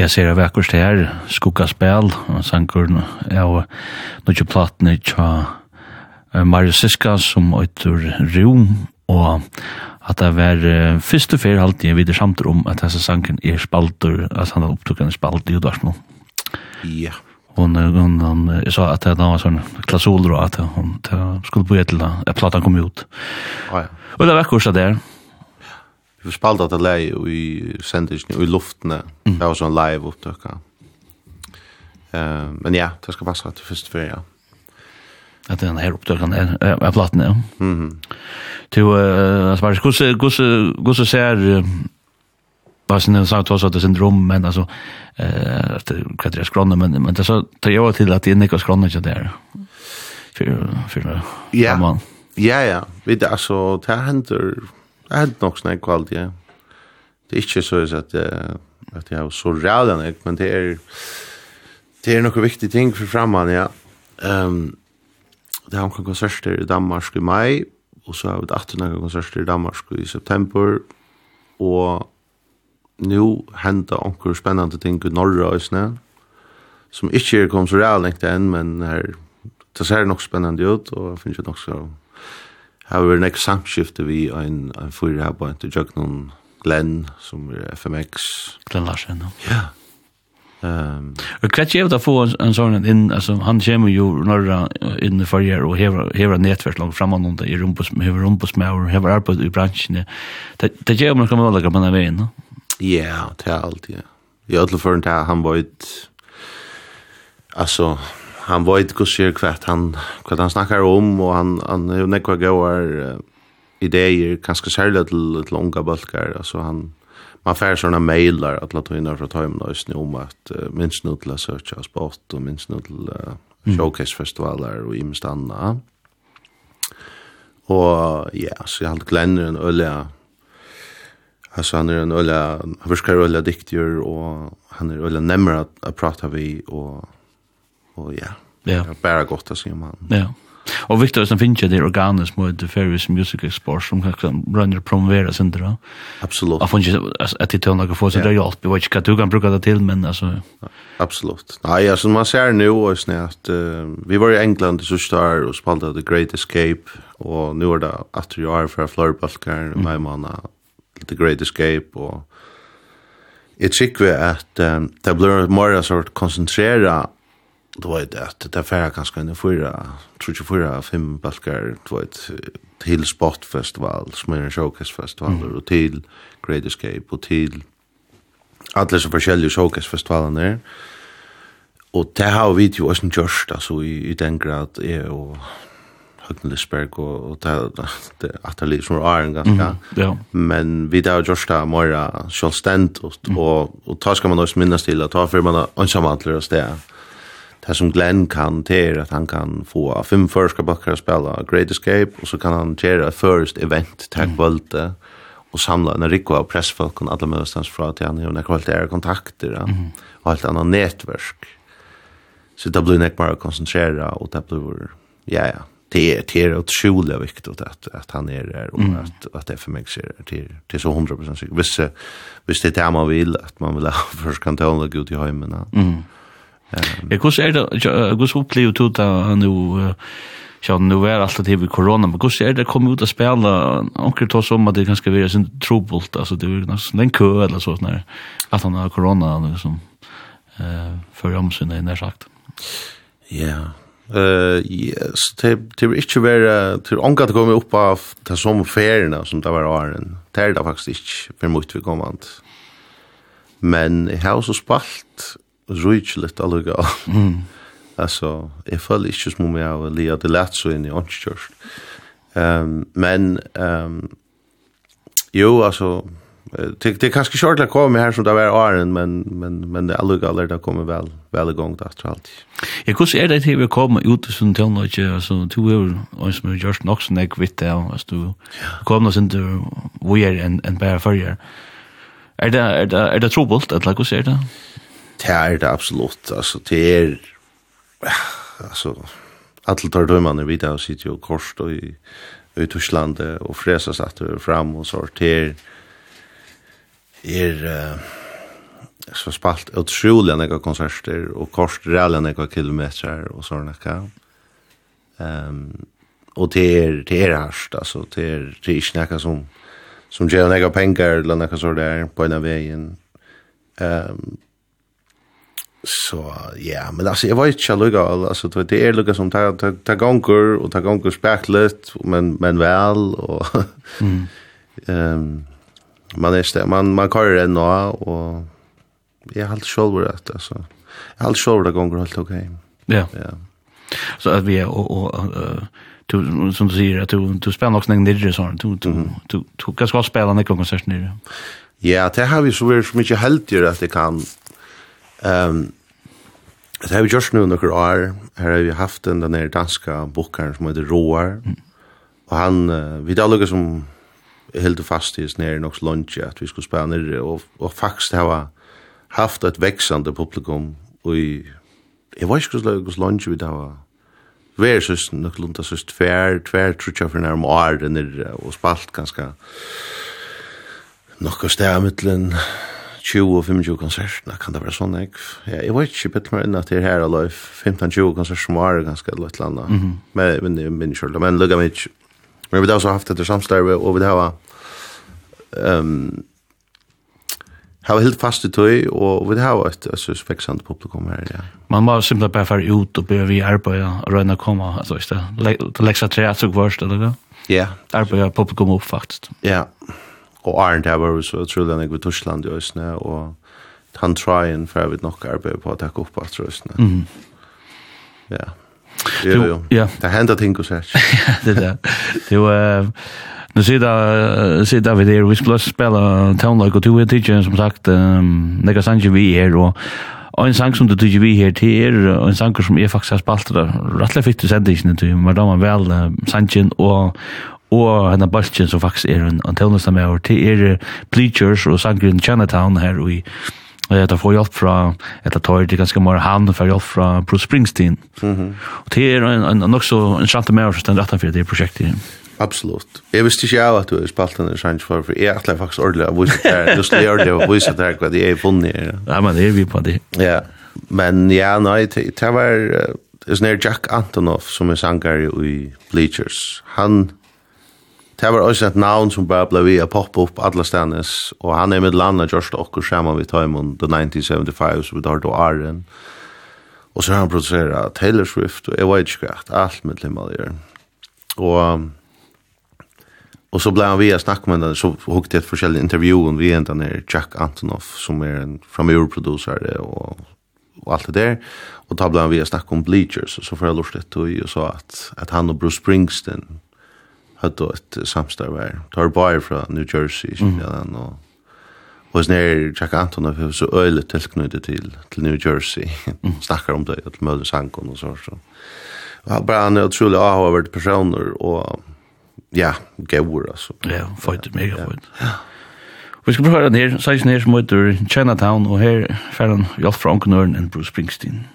Jeg ser det vekkert her, Skuggaspel, sanker av noen platene tja Mario Siska som øyter Rom, og at det var første fer alltid jeg videre samtidig om at disse sanken er spalter, at han har opptukket en spalt i Udarsmo. Ja. Hon, hon, hon, jag sa att det var sån klassoler då att hon skulle på etter da, platen kom ut. Ja, ja. Og det var kurs där vi spalta det lei i sendingen og i luftene. Mm. Det var sånn live opptøkka. Uh, men ja, det skal passa til første ferie, ja. At den her opptøkken er, er platen, ja. Mm -hmm. Til, uh, altså, hvordan, hvordan, hvordan ser, bara sen sagt också att det är syndrom men alltså eh att vad det är skronna men men det så tar jag till att det är Nico skronna inte där. För för Ja. Ja ja, vet alltså det händer Det har hendt nok sånn jeg kvalitet, ja. Det er ikke så at jeg, at jeg har så rævlig nok, men det er, det er noen viktige ting for fremman, ja. Um, det har omkring konserter i Danmark i mai, og så har vi 18 konserter i Danmark i september, og nu henda onkur spennande ting i norra øsne, som ikke er kom så reallengt enn, men her, det ser nok spennende ut, og jeg finner ikke nok så har vært nek samskifte vi en, en fyrir her på en til Jøgnum Glenn, som er FMX. Glenn Larsen, no? ja. Um, Och hva jag det å få en, en sån in alltså han kommer ju norra in i farger og hever, hever netvert under i noen der, hever rumpos med og hever arbeid i branschen. Det, det gör man kan lägga på den vägen, no? Ja, det er alltid, ja. I alle fall han var et, altså, han vet hva sier hva han, hva han snakker om, og han, han er jo nekva gauar uh, ideer, kanskje særlig til, til unga bølgar, altså han, man fær sånne mailar at la tøyna fra tøymen og om at uh, minst nu til å søke sport, og minst nu til uh, showcase-festivaler og imest anna. Og ja, så jeg hadde glenner en øyla, Alltså han är en øyla, han förskar øyla diktier, och han är øyla nämmer att, att prata vi, och og ja, ja. det er bare godt å si om han. Ja. Og Victor, som finnes det organiskt mot The Ferris Music Export som kan runner promovera sin dra. Absolut. Jag finns att det tånar få så det hjälp. Jag vet inte vad du kan bruka det till men alltså. Absolut. Nej, alltså man ser nu och snä att uh, vi var i England så star och spelade The Great Escape och nu är det att jag är för Florbalkar mm. med manna The Great Escape och Jeg tykker at um, det blir mer sort konsentrera Og det var det at det færre kanskje en fyra, tror ikke fyra, fem balkar, det var til Spotfestival, en showcasefestival, mm. og til Great Escape, og til alle så forskjellige showcasefestivalen der. Og det har vi jo også gjort, altså i, i den grad jeg og Høgne Lisberg og, og det, det er litt som er en ganske. ja. Men vi har gjort det mer selvstendt, og, og, og ta skal man også minnes til, og ta for man har ansamantler og sted det som Glenn kan til at han kan få fem første bakker å spille Great Escape, og så kan han gjøre et first event til kvöldet, og samla en rikko av pressfolk og alle møstans fra til han, og nekker helt er kontakter, ja. og alt annet nettverk. Så det blir nek mer konsentrere, og det blir, ja, ja, det är det är utrolig viktig att att han är där och att att det för mig ser till till så 100 säkert. Visst hvis det er det man vill att man vill ha først kan ta något gott i ja. Mm. Hvordan er det, hvordan opplever du da nu ja, nu er alt det med korona, men hvordan er det å ut og spela, anker ta som at det kanske blir være sin trobult, altså det är nesten en kø eller så, sånn at han har korona, liksom, uh, før sin nær sagt. Ja, Eh, yes, det det är inte vara till anka att komma upp av de som färna som det var åren. Det är det faktiskt inte för mycket vi kommer Men jag har så spalt rujtligt alluga. Mm. Alltså, jag föll inte som om jag har lia, det lät så in i ånskjörst. Um, men, um, jo, alltså, det, det är kanske kört att komma här som det var åren, men, men, men det alluga allar det kommer väl, väl igång det efter allt. Ja, hur är det till vi kommer ut som tillnöjt, alltså, du är en som har gjort nog sån ägg vitt där, alltså, du kommer sen till vi är en, en bär förrjär. Er det, er det, er det trobult, eller hva er det? det er det absolutt. Altså, det er, altså, alle tar dømmene videre og sitter jo kors og i, i Tyskland og fresa satt og fram og sorter er er, uh, så spalt utrolig nekka konserter og kors rælig nekka kilometer og sånn nekka um, og det er det er hardt altså det er, det er ikke nekka som som gjør nekka penger eller nekka så der på en av veien. Um, så ja, men alltså jag var inte lugga alltså det är lugga som tar tar, ta gånger och tar gånger speklet men men väl och (laughs) mm. ehm man är man man kör det nå och jag har alltid själv det alltså. Jag har alltid själv det gånger helt okej. Ja. Ja. Så att vi är och och du som du säger att du du spelar också någon nere sånt. Du du du du kan ska spela någon konsert nere. Ja, det har vi så väl så mycket helt gör att det kan Ehm det har vi gjort nu några år. Här har vi haft den där danska bokaren som heter Roar. Och han, uh, vi där som helt fast i snär i någons lunch att vi skulle spela ner Och, och faktiskt har haft ett växande publikum. Och Jeg var ikke hvordan hur lunch vi da var vær søst, nok lunta så tver, tvær trutja for nærm år den og spalt ganska nokka stær mitlen 20-25 konserterna, kan det være sånn, jeg? Ja, jeg vet ikke bitt meg inn at det er her alloy, 15-20 konsert som var ganske eller et eller annet, mm -hmm. men jeg minns kjørt, men lukka mig ikke. Men vi har også haft etter samstarve, og vi har um, har helt fast i tøy, og vi har et synes, publikum her, ja. Man må simpelthen bare fære ut og bør vi arbeid og røyne å komme, altså, ikke det? lekser tre, så kvørst, eller hva? Ja. Arbeid publikum opp, faktisk. Ja, ja og Arndt her var så utrolig enn jeg ved Torsland i Øsne, og han tryen for jeg vet nok arbeid på å takke opp alt Øsne. Mm. Ja. Det er jo, ja. det hender ting hos her. (laughs) ja, det er det. Det er jo, Nu ser det ser David här vi skulle spela Town Like och Two Teacher som sagt um, Nega Sanji vi är och Og en sang som du tykker vi her til er, en sang som jeg faktisk har spalt det, rettelig fikk du sendte ikke, men da var vel uh, sangen og, og henne balken som faktisk er en, antelnesta med tøvnestammer, til er Bleachers og sangren Chinatown her og i Og jeg får hjelp fra, etter tar det ganske mer hand for hjelp fra Bruce Springsteen. Mm -hmm. Og det er en, en, en også en kjente mer som stender rettenfor det prosjektet. Absolut. Jeg visste ikke av at du har spalt denne sjans for, for jeg atler faktisk ordentlig av vise det (laughs) her. Du slår ordentlig av vise det her hva det er funnet her. Ja, men det er vi på det. Ja, men ja, nei, det var, det er Jack Antonoff som er sanger i Bleachers. Han Det var også et navn som bare ble vi å poppe opp alle stedes, og han er med landet just okkur sammen vi tar imen The 1975, så vi tar då Arjen. Og så har han produseret Taylor Swift, og jeg vet ikke hva, alt med limmel gjør. Og, og så ble han vi å med henne, så hukte jeg et forskjellig intervjuen vi enda nere Jack Antonoff, som er en framjordprodusere og, og alt det der. Og da ble han vi å om Bleachers, og så får jeg lort litt og så at, at han og Bruce Springsteen hade ett samstarv här. Tar bara från New Jersey, mm. ja, och Och sen är Jack Anton har så öle tillknutet till till New Jersey. (laughs) Mm. Snackar om det till Mölle Sankon och så så. Och bara han är otroligt avhåvert personer och ja, gåvor alltså. Ja, fight mega fight. Ja. Vi ska prøve den her, 16 her som heter Chinatown, og her fer han Hjalp fra Onkenøren og Bruce Springsteen.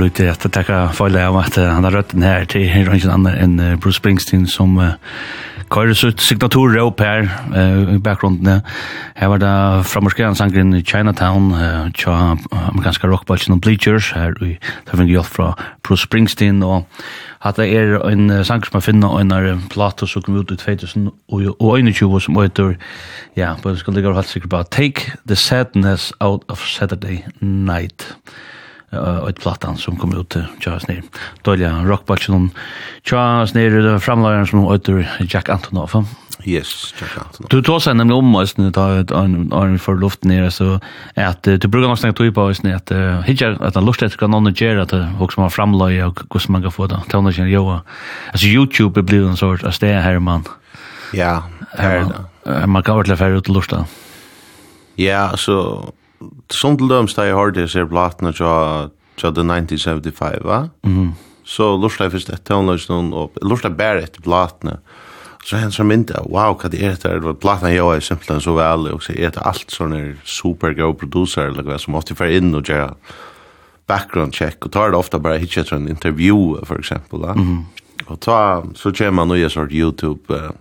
lukte at jeg takker farlig av at han har rødt den her til her og annen enn Bruce Springsteen som kører sitt signatur opp her i bakgrunden. Her var det frammerskeren sangren Chinatown tja amerikanska rockballen og Bleachers her i Tøving Hjolf fra Bruce Springsteen og hatt det er en sang som jeg finner og en plato som kom ut i 2021 som heter ja, på den skal ligge og sikkert bare Take the Sadness Out of Saturday Night og et platan som kom ut till Charles Neer. Dåliga rockballen Charles Neer, framlagaren som heter Jack Antonoff. Yes, Jack Antonoff. Du tog seg nämligen om oss når du tar arm för luft ner så att du brukar nog snakke tog på oss att hitja att han lort etter kan noen gjøre at hos man framlager og hvordan man kan få det. Ta Tående känner jag. Alltså YouTube blir en sort av sted här man. Ja, här er det. Man kan være til å ut til lort Ja, altså Som til døms da jeg har det, ser platene fra The 1975, va? Mm. Så lortet jeg først etter toneløsene, og lortet jeg bare etter platene. Så han som inte, wow, hva det er det her, platene jeg er simpelthen så veldig, og så er det alt sånne supergå producer, eller hva, som måtte fære inn og gjøre background check, og tar det ofte bare hitje etter en intervju, for eksempel, da. Mm. Og ta, så kommer man og gjør sort YouTube, uh,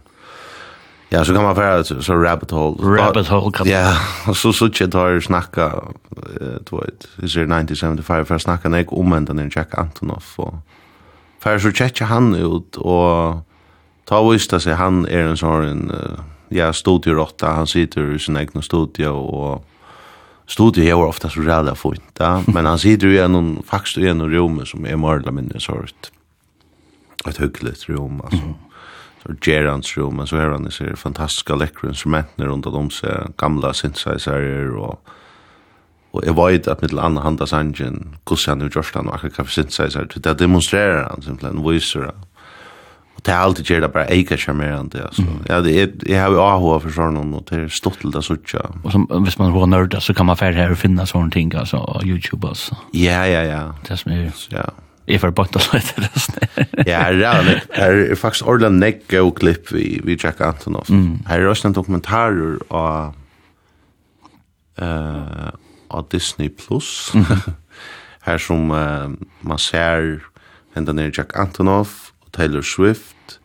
Ja, så kan man fara så, så rabbit hole. Rabbit hole kan. Ja, (laughs) og så suttje tar snakka, du vet, Is sier 1975, for snakka nek om enden den Jack Antonoff, og för så tjekkja han ut, og ta vista seg, han er en sånn, ja, studierotta, han sitter i sin egen studio, og (laughs) studio er ofta så rævla fint, ja, men han sitter jo en faktisk i en rom som er eller mindre sort, et hyggelig rom, altså. Mm så gerans rum men så har han ser fantastiska läckra instrument runt om sig gamla synthesizer och och jag vet att mitt andra handa sangen kusan nu just han akkurat kaffe synthesizer till det demonstrerar han simpelthen visar och det är alltid ger det bara eka charmerande alltså. Ja det är jag har ju AH för sån och det är stort till det såcha och som om man var nörd så kan man färd här och finna sån ting alltså på Youtube alltså. Ja ja ja. Det är ja. Jeg får bort å slette det. Ja, det er faktisk ordentlig negge og klipp vi, vi Jack Antonoff. Mm. Her er også en dokumentarer av, uh, av Disney+. Plus. (laughs) her som uh, man ser hendan er Jack Antonoff, Taylor Swift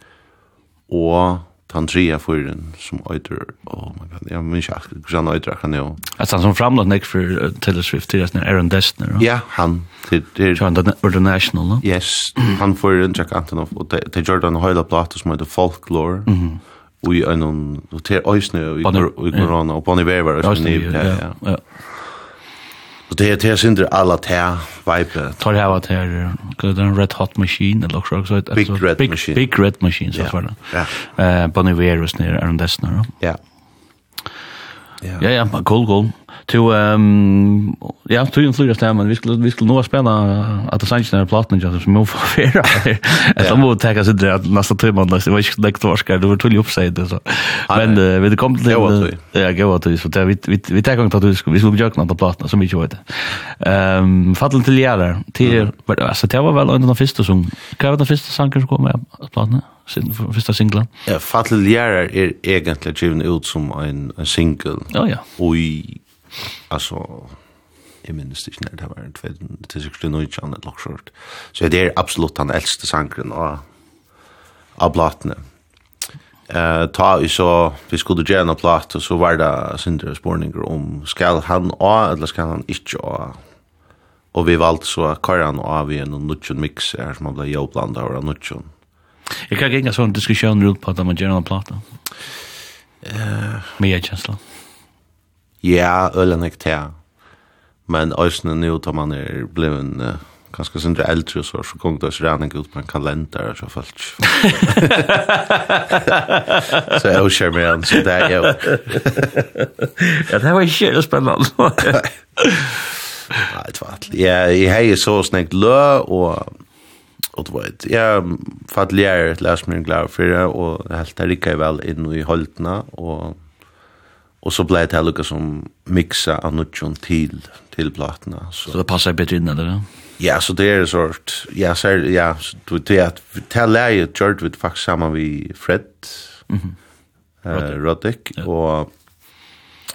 og han trea fyren som øyder, oh my god, jeg minns ikke akkurat hvordan øyder han jo. Altså han som framlagt nek for Taylor Swift, til er Aaron Dessner, no? Ja, han. Til han The International no? Yes, han fyrir en Jack Antonoff, og til Jordan Høyla Plato som heter Folklore, og i en og til Øysne, og i Corona, og Bonnie Weaver, og sånn, ja, ja. Og det heter synder alla te, vibe. Tar jeg at her, det er en Red Hot Machine eller også. så Big Red big, Machine. Big Red Machine så var det. Ja. Eh Bonnie Iver nere är den där Ja. Ja. Ja, ja, cool, cool to ehm ja to in flyger stämman vi skulle vi skulle nog spela att det sanns när plattan just som move för fair att (laughs) de måste ta sig det nästa timma nästa vad jag lägger torskar det var tull uppside så. Men vi det kom till ja gå åt det. Så där vi vi vi tar gång på det vi skulle jökna på plattan så mycket vet ehm fallen till jära till alltså det var väl under den första som kan vara den första sången som kom med plattan sin första singlen. Ja, Fatal jära är egentligen given ut som en en singel. Ja ja. Och Alltså jag minns inte när det var en tvätt till sig nu inte annat lock short. Så det är absolut den äldste sangren av, av platene. Uh, ta i så vi skulle göra en platta så var det synder spårningar om skal han a eller skal han ikke a. Og vi valgte så Karan och vi en nutjon mix her som blev jag blandad och nutchen. Jag kan gänga sån diskussion runt på att man gör en platta. Eh, med känsla. Ja, ølen ikke til. Men øsene nu, da man er blevet uh, ganske sindre eldre og så, så kom det også regning ut på en kalender og så falt. (laughs) så jeg også med han, så det er jo. (laughs) ja, det var ikke spennende. (laughs) Nei, det var alt. Ja, jeg har så snakket lø, og og det var et, ja, fattelig er et glad for det, og helt det rikker jeg vel inn i holdene, og Och så blev det här som mixa annutjon till, till plattorna Så. så det passar bättre in eller? Ja, så det är en sort, ja, så är, ja, det är att tell här läget gjort vi faktiskt samman vi Fred mm eh uh, Roddick, ja. och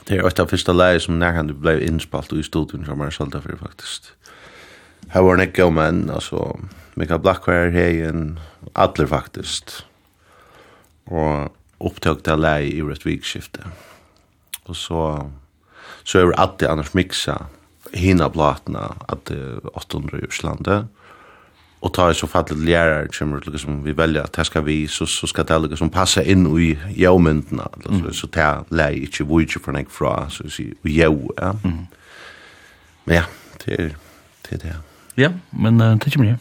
det är ett av första läget som när han blev inspalt i studion som är sålda för faktiskt. Här var en ägga menn, alltså Mikael Blackvar, Heien, Adler faktiskt, och upptog det här läget i rätt vikskifte. Mm Og så, så er det alltid annars mixa hina platna at 800 i Øslandet. Og ta så fallet lærer kommer liksom vi velja at det skal vi, så, så skal det liksom passa inn i jævmyndene. Mm. Så det leier ikke hvor ikke for nek fra, så å si, jæv, ja. Mm. Men ja, det er det. Er det. Ja, men uh, det kommer jeg.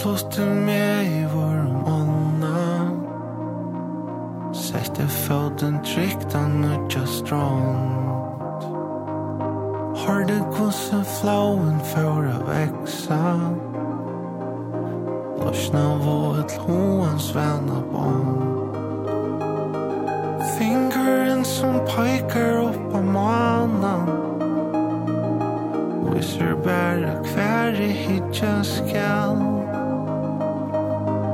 plass til meg i vår ånda Sette foten trygt an utja strand Hørde gosse flauen for å veksa Lorsna vår et hoens vana bånd. Fingeren som peikar opp av manan Viser bæra hver i hitja skall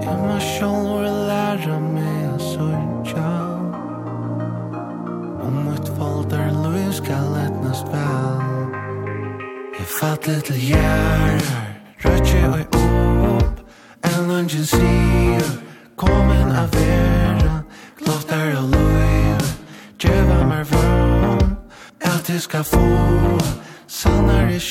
Hjemme sjål læra meg å sørja Om mitt valder løy skal etna spel Jeg fatter til gjerrar Rødje og opp. En lunge sier Komen av vera Kloftar og Djeva mer vrom Alt jeg skal få Sannar i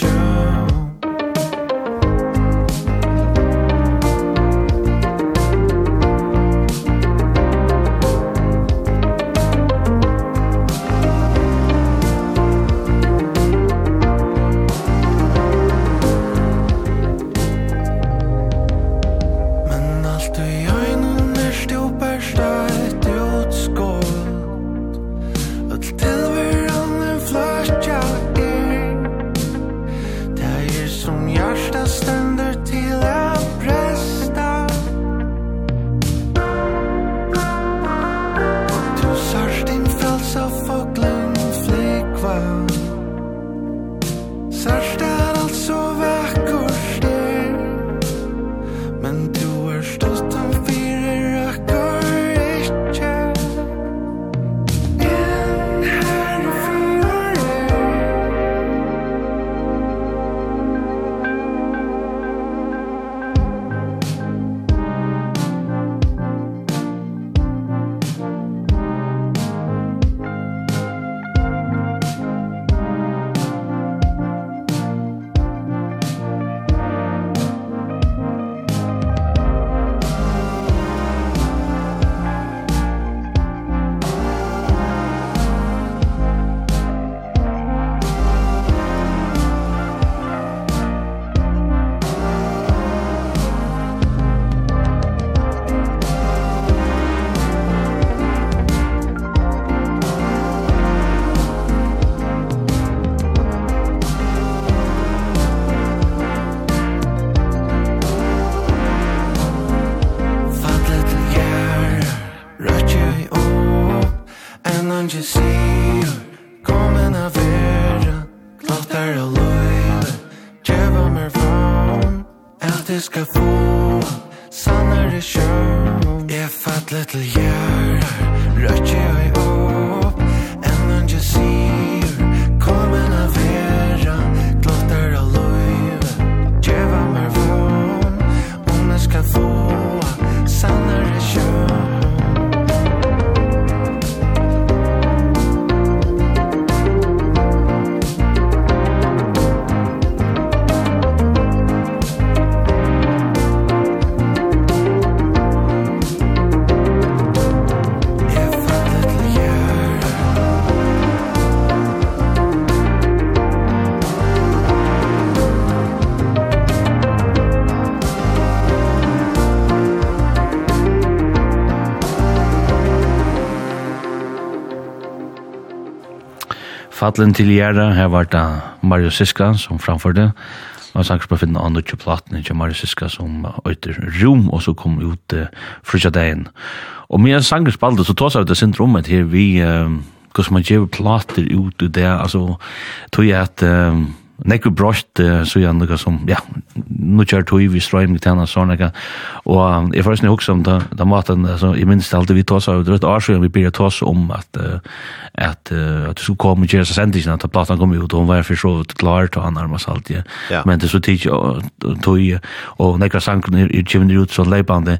Fallen til Gjæra, her var det Mario Siska som framførte, og en sanger på å finne andre til platen til Mario Siska som øyter Rom, og så kom ut uh, frysja dagen. Og med en sanger spalte, så tås av det sin rommet her, vi, uh, hvordan man gjør plater ut i det, altså, tog jeg at, Uh, Nekku brost så jag noe som ja nu kör tog vi ström med sånn såna Og jag förstår ni också om da, da maten altså, jeg minns det alltid vi tås av, det är et år siden vi begynner tås om at, uh, at uh, at du skulle så kom och Jesse Sanders at platan kom ut og hun var for så vidt klar til han armas allt ja. Men det er så tid og tog og några sangen er kjøvende ut så leipande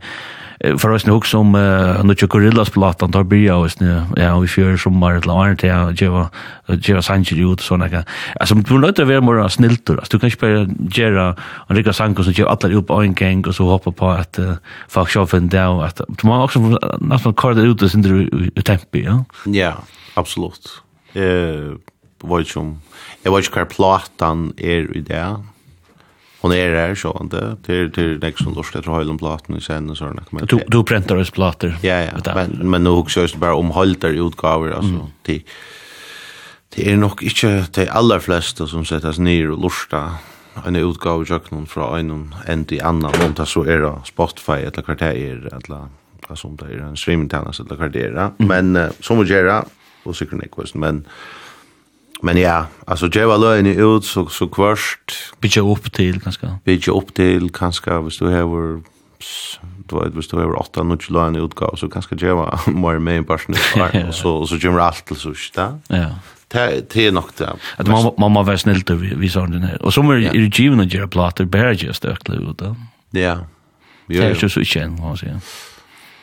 för oss nog som uh, nu gorillas plattan tar blir jag oss nu. Ja vi kör som mer eller annat ja Jeva Jeva Sanchez ut såna kan alltså du låter vara mer snällt då. du kan ju bara göra en rika sanko så gör alla upp en gäng och så hoppa på att uh, fuck shop and down att du måste också nästan korda ut det under tempo ja. Ja absolut. Eh vad som jag vet inte hur plattan är i det hon är där så inte till till nästa som lust att höll om platen sen så där. Du du printar oss plattor. Ja ja, men men nu också just bara om halter utgåvor alltså till Det är nog inte de allra flesta som settes ner och lusta en utgåva jag någon från en en till annan, om det så är det Spotify eller hva det er, eller hva som det är en streaming tjänst eller hva det er. Men uh, som vi gjør, og sikkert ikke, men Men ja, alltså jag var löjande ut så, så kvörst. Bidja upp till kanske. Bidja upp till kanske, hvis du har du vet, hvis du har åtta nudge löjande utgav så kanske jag var mer med i personen. Och så, och så kommer allt till sushi där. Ja. Det det är nog det. Att man man man var snällt vi vi sa den här. Och så är det ju given att göra plattor bara just ökla ut då. Ja. Det är ju så igen, vad säger.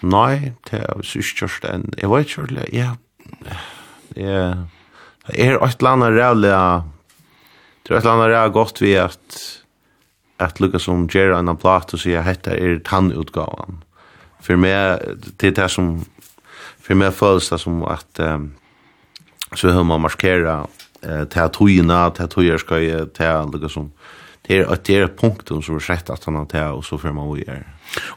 Nej, det är så just en. Jag vet ju, ja. Ja. Det er et eller annet rævlig det er et eller annet rævlig godt vi at at lukka som gjerra en plat og sier hetta er tannutgavan. For meg, det er det som for meg føles det som at um, så hur man markera eh ta tojna ta tojer ska ta lukka som det är at det er punktum som er sett att han har ta och så får man vi er.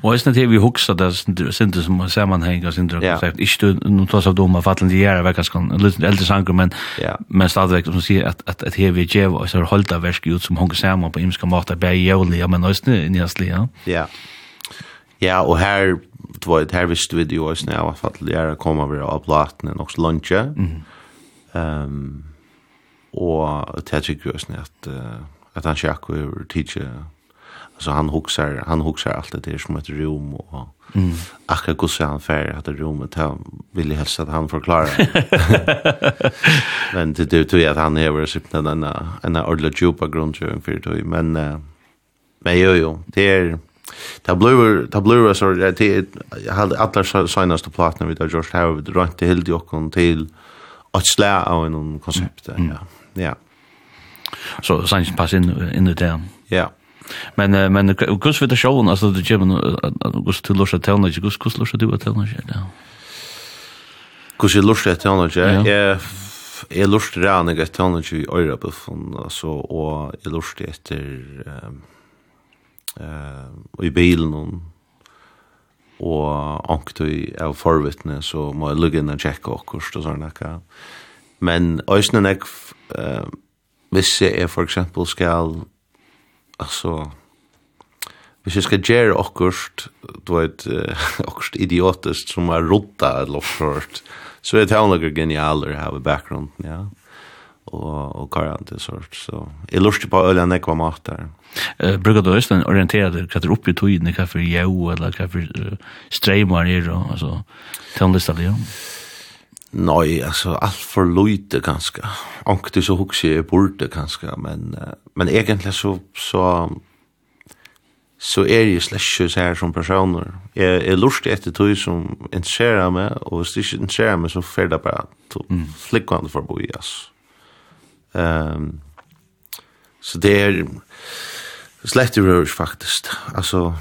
Og jeg snakker vi hoksa det sindre som sammanheng og sindre konsept. Ikke du, nå tas av doma, fattelen de gjerne vekk, kan litt eldre sanger, men, men stadigvæk som sier at, at, at hevi djev og så holda versk ut som hongi saman på imska måter, bare jævlig, ja, men også nyhastlig, ja. Ja. Ja, og her, du vet, her visste vi det jo også, ja, fattelen de gjerne kom over av platene, nok så Mm. Um, og det er sikkert også, at, at han sjakk over tidsje, alltså han huxar han huxar allt det där som ett rum och mm. akka gosse han fär det rummet han vill ju helst att han förklarar (laughs) men det du tror att han är sitt den en en ordla djupa grundkörning för det men men jo jo det är Ta bluer, ta bluer så det jag hade alla senaste plattorna vid George Howard runt till Hildi och till att slä av en koncept ja. Ja. Så sen pass in in det där. Ja. Men men kus við ta sjón altså the gym kus til lusha telna kus kus lusha du telna ja. Kus lusha telna ja. Jeg lurer det lust jeg er tøyne ikke i øyre på altså, og lust lurer det etter i bilen, og ankt i av forvittne, så må jeg lugge inn og tjekke akkurat og sånn, ikke? Men øyne uh, hvis jeg for eksempel skal altså, hvis jeg skal gjøre akkurat, du vet, (laughs) akkurat idiotisk som er rotta et akkurat, så er det noe genialer her har i bakgrunden, ja. Og, og karan til sort, så jeg lurer på øyne enn jeg var mat der. Uh, Brukar du Øystein orientere deg hva er oppe i togene, hva for jo, eller hva for uh, streimer er, altså, til han lyst til det, ja? Nei, altså, alt for løyte ganske. Anktig så hukse jeg burde ganske, men, men egentlig så, så, så er jeg slett ikke så her som personer. Jeg, jeg lurte etter tog som interesserer meg, og hvis det ikke interesserer meg, så fer det bare til mm. flikkvandet for å bo i, altså. Um, så det er slett i rørs, faktisk. Altså,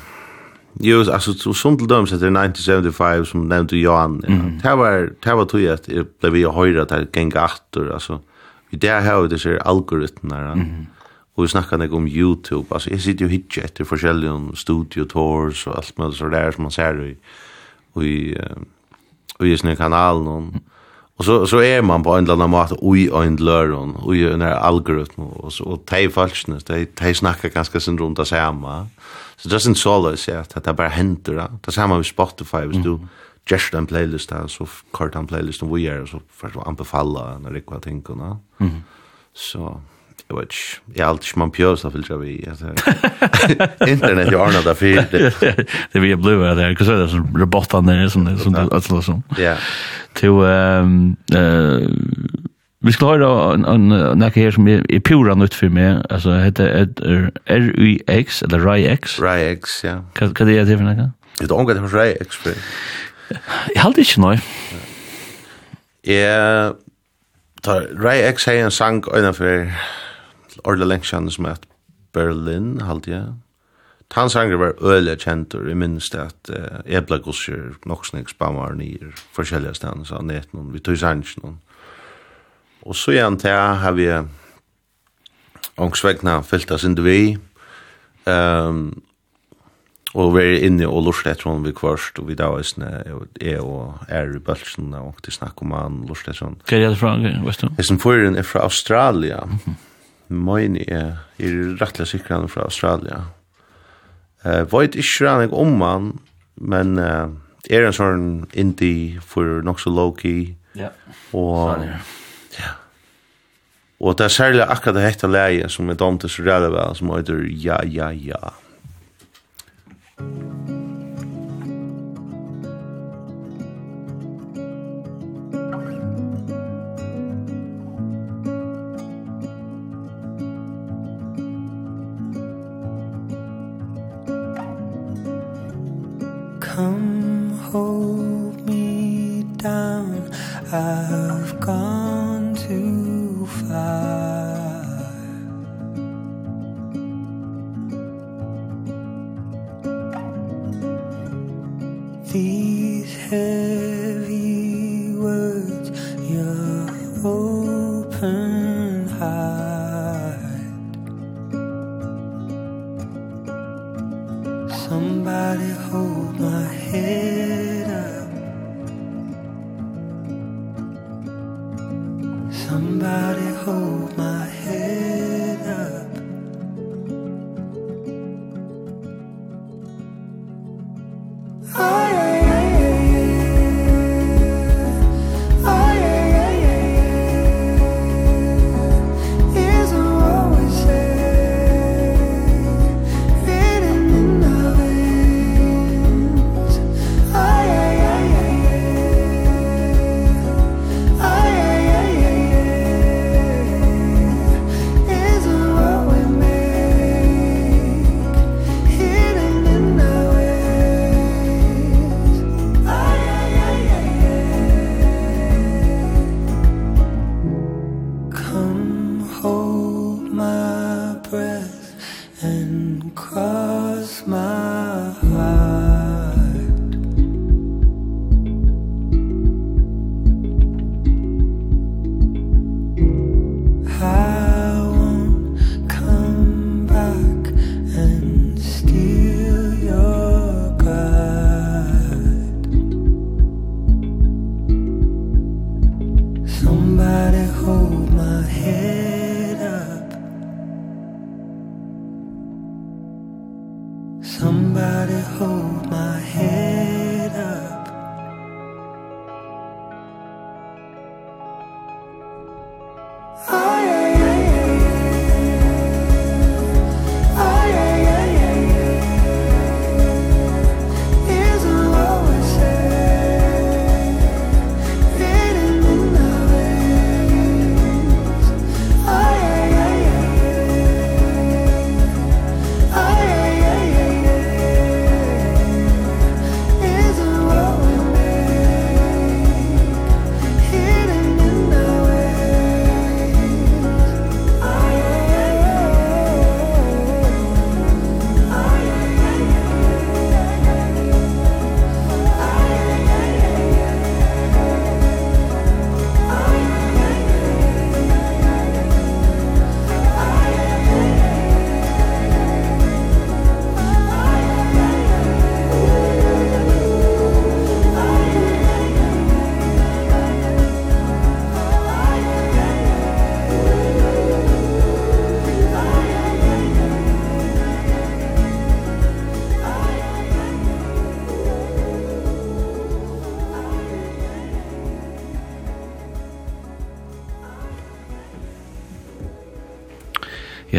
Jo, alltså som til dem så det 1975 som nevnte Johan. Det var det var tog at jeg ble vi ju höra att det atter, altså, i det her har vi disse algoritmer. Mm. og vi snakket ikke om Youtube. altså, jeg sitter ju hitch efter förskälliga studio tours og alt med så der som man ser i i i i sin kanal og Och så så är man på en eller annan mat oj en löron och i en algoritm og, så og tej falsknes. Det tej snackar ganske sin rundt det samme, Mm Så det er sin såles, ja, at det bare henter, da. Det er samme med Spotify, hvis du gjør en playlist, da, så kort en playlist om vi er, så får du anbefala når det var ting, da. Så, jeg vet ikke, jeg er alltid man pjøs, da fyllt jeg vi, internet i årene, da fyrt det. Det vi er blod, det er (laughs) ikke så, (laughs) det er sånn robotene, som det er sånn, det er sånn, det er sånn, det er sånn, det er sånn, Vi skal høre en nekke her som er, pura nytt for meg. Altså, heter er R-U-X, eller Rai-X. Rai-X, ja. Hva, hva er det for nekke? Det er omgått med Rai-X. Jeg halte ikke noe. Jeg tar Rai-X har en sang innenfor Orla Lengsjan som heter Berlin, halte jeg. Han sanger var øyelig kjent, og jeg minnes det at uh, Ebla ble gosjer, nok snakk spammar nyer, forskjellige stedene, så han et noen, vi tog sannsjonen. Og så igjen til jeg har vi ångsvegna fyllt fylta sin vi. Um, og vi er inne og lurt etter hon vi kvarst, og vi da er jeg og er i Bølsen, og til snakk om han lurt etter hon. Hva er det fra, vet du? Jeg som fyrer er fra Australia. Møyne er, er rettelig sikker han er fra Australia. Uh, vet ikke rannig om han, men uh, er en sånn indie for nok så low-key. Ja, yeah. og, sånn, ja Og det er særlig akkurat det hekta leie som er dom til så ræle vel, som heter Ja, Ja, Ja. Come hold me down, I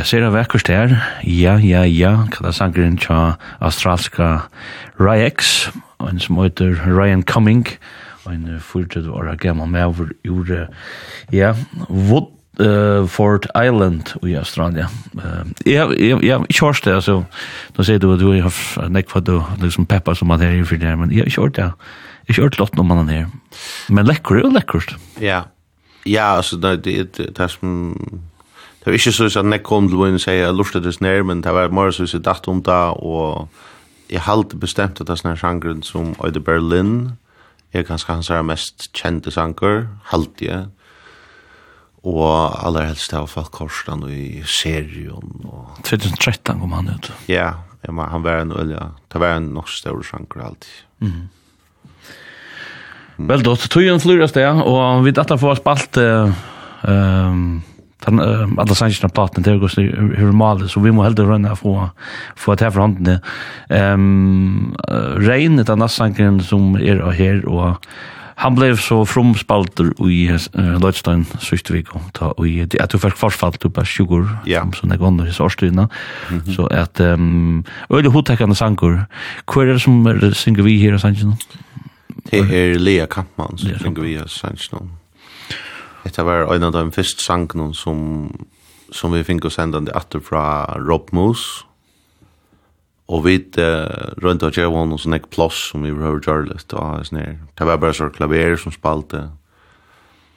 ser sera vekkert her. Ja, ja, ja, Hva er sangeren til australska Ryex, en som heter Ryan Cumming, en fyrtid åra gammal over ur, ja, Wood, uh, Fort Island i Australia. Uh, Ja, ja, ja, kjørst det, altså, nå sier du at du har nekk for du, liksom peppa som man her i fyrir der, men ja, kjørst det, jeg kjørst lott noen mannen her. Men lekkur er jo lekkert. Ja, ja, altså, det er det som Det var ikke så at jeg kom til å si at jeg det snær, men det var mer så at jeg datt om det, og jeg halte bestemt at det er sånne sjangren som Øyde Berlin, er kanskje hans er mest kjente sanger, halte jeg, og aller helst det var folk korsene i serien. Og... 2013 kom han ut. Ja, men han var en ølja, det var en nok større sjanger alltid. Mm. Vel, da, tog en flyr det, og vi dette får spalt... Uh, um, den alla sanchen parten där går så hur mal så vi måste helt runna få för att ha för handen ehm rein det andra sanchen som är här och han blev så fromspalter i uh, Leutstein sist vik og ta og i at du fikk forfall til av sugar ja. som sånne gånger i årstidene mm -hmm. så at um, øyne hodtekkende sanger hva er det som synger vi her i Sanchen? Det er Lea Kampmann som synger vi her i Sanchen Detta var en av de första sangen som som vi fick oss ända efter från Rob Moose. Och vi eh, runt och jag og oss en plus som vi behöver göra litt og oss ner. Det var bare så klaver som spalte.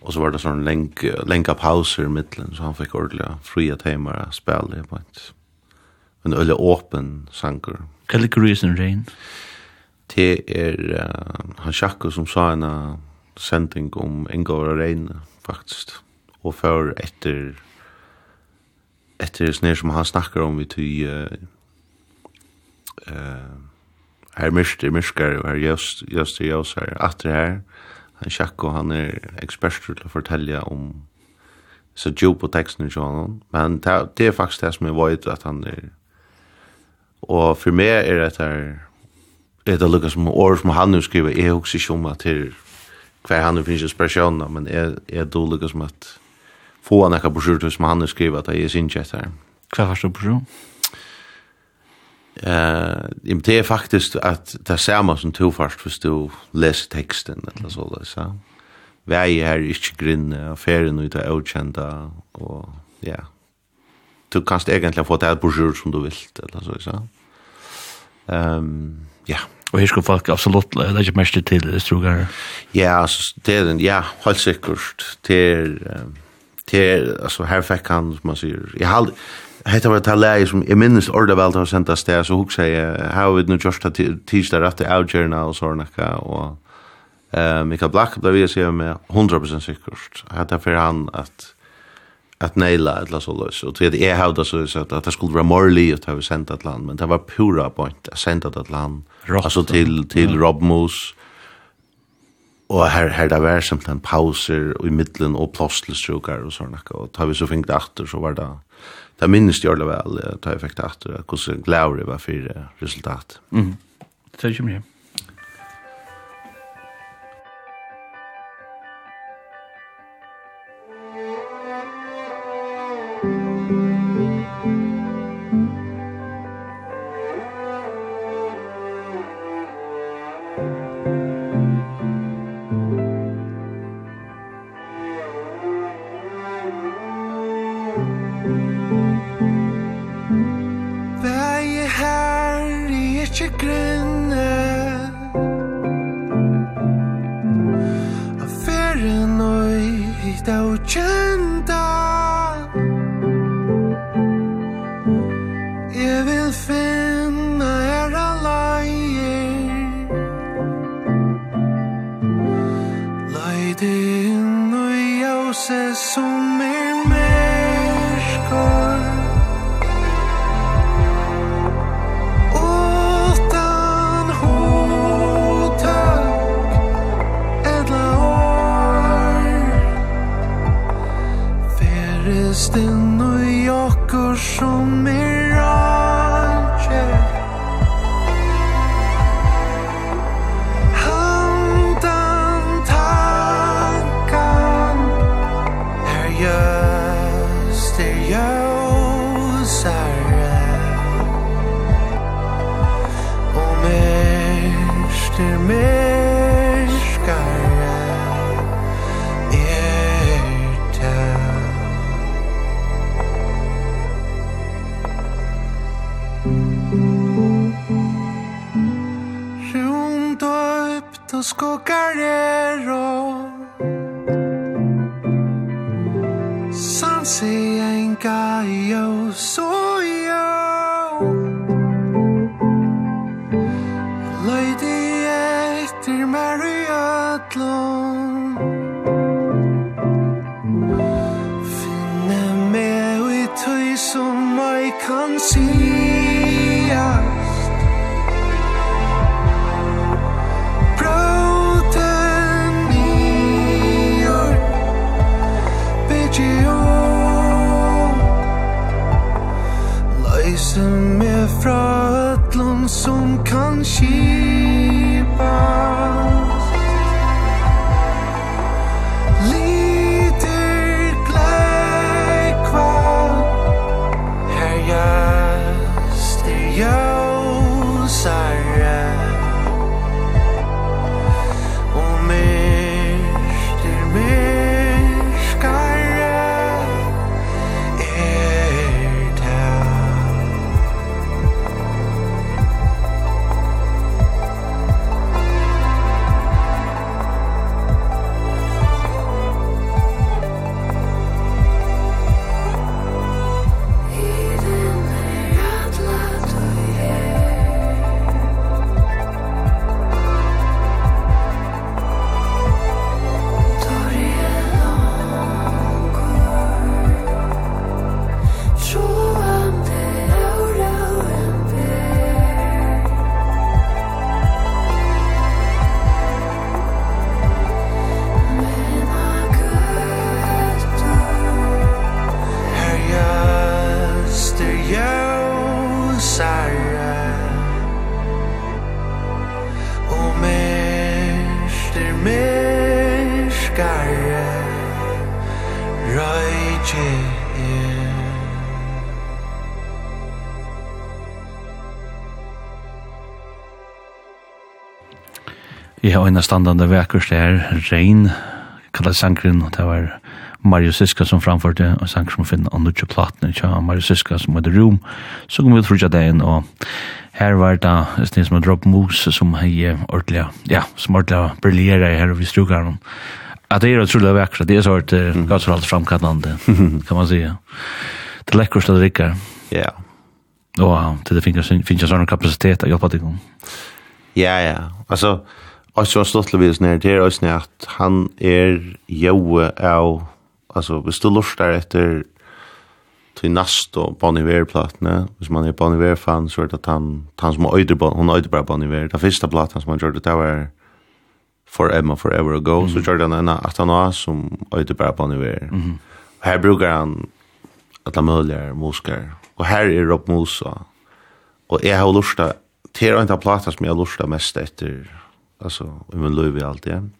Og så var det sån länk, länka pauser i mitten så han fikk ordentlig fria timmar å spille det på ett en ölle åpen sanger. Hva liker du i sin Rain. Det er uh, han Jakob som sa en uh, sending om Ingvar Reine faktisk. Og for etter etter snir som han snakkar om vi ty eh uh, uh, her mister miskar og her just just just her. Atter her han sjakko han er ekspert til å fortelja om så djup på teksten i sjånen, men det er faktisk det som jeg vet at han er, og for meg er det her, det er lukka som år som han nu skriver, jeg husker ikke om at det er hver han finnes inspirasjoner, men jeg, jeg er dårlig som at få han ekka brosjur som han har skrivet at jeg er sin kjett her. Hva var det Eh, Uh, det er faktisk at det er samme som to først hvis du leser teksten eller så det, så. Vei er ikke grinne, og ferien ut er avkjenta, og ja. Du kan egentlig få det brosjur som du vil, eller så, så. Um, ja. Yeah. Og her skal folk absolutt legge mest til det, tror jeg. Ja, altså, det er den, ja, helt sikkert. Det er, det er, altså, her fikk han, som man sier, jeg har Hetta var tal lei sum eg minnist orða vel ta senda stær so hugsa eg how við nú just ta tíðar aftur out journal so nakka og eh Mikael Black blei við seg med 100% sikkert. Hetta fer hann at att neila eller så løs. Og til är hur så så at det skulle vara morally att ha sendt et land men det var pura point att sendt et land alltså till till ja. Rob Moose och här här där var simpelthen en pauser og i mitten och plåstelstrokar og sånn. Og da vi så fint efter så var det det minns vel da jeg jag fick efter hur så glory var för resultat. Mm. Det er ju mye. har en standande vekkurs det der, Rein, kallet Sankrin, og det var Mario Siska som framførte, og Sankrin som finner av nutje platene, ja, Mario Siska som heter Room, så kom vi ut frutja dagen, og her var det en sted som Drop Moose, som hei ordentlig, ja, som ordentlig briljera i her og vi strukar honom. At det er utrolig vekkurs, det er så hvert uh, for alt framkallande, kan man säga. Det er lekkerst å drikke. Ja. Og til det finnes jo sånn kapasitet å hjelpe til. Ja, ja. Altså. Och så stått det vis när det er oss att han er Joe av alltså vi står lustar efter till nästa Bon Iver-plattorna. Hvis man är Bon Iver-fan så är det att han, han som har öjder, hon har bara Bon Iver. det första plattan som han gjorde, det var Forever, Forever Ago. Mm. Så gjorde han en att han har som öjder bara Bon Iver. Mm. Här brukar han alla möjliga muskar. Och här är Rob Musa. Och jag har lustat, det är inte en platta som jag har lustat mest efter alltså i min löv i allt igen.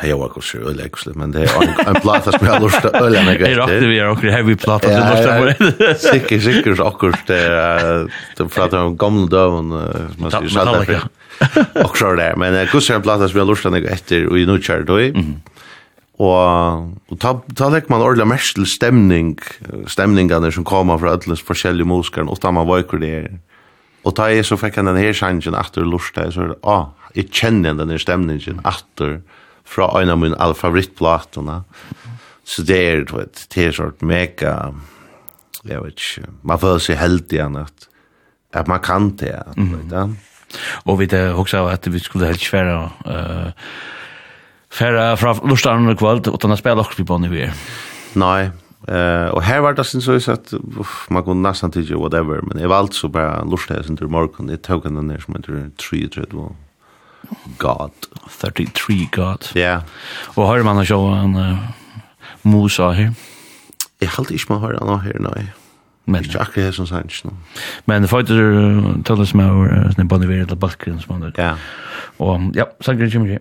Det är ju också så öle men det är en en plats som jag lust att öle mig. Det är rakt vi är också heavy plats att det måste vara. Sicker sicker så också det de pratar om gamla dagen man ska sätta det. Och så där men det går en plats som jag lust att mig efter och i nu kör då. Og, og ta, ta legg man ordentlig mest til stemning, stemningene som kommer fra alle forskjellige muskler, og da man var ikke det Og da jeg så fikk han denne her sangen atter lort så er det, ah, jeg kjenner denne stemningen etter fra en av mine alle favorittplatene. Så det er, du vet, det er sånn mega, jeg vet ikke, man føler seg heldig igjen at, at man kan det, at, mm. vet du. Og vi det også at vi skulle helt svære, uh, Færa fra lortaren og kvalt, utan å spela okkur vi på nivå. Nei, Eh och här var det sen så så att man kunde nästan till whatever men det var alltså bara lustade sen till morgon det tog den ner som heter 3 tre god. 33 god. Ja. Yeah. och hör man har show en uh, Musa här jag halt ich man hör han här nej men jag kan här som sanns nu men det fighter uh, det talas med uh, när bonnie vill det backen som man ja. Och ja så grejer ju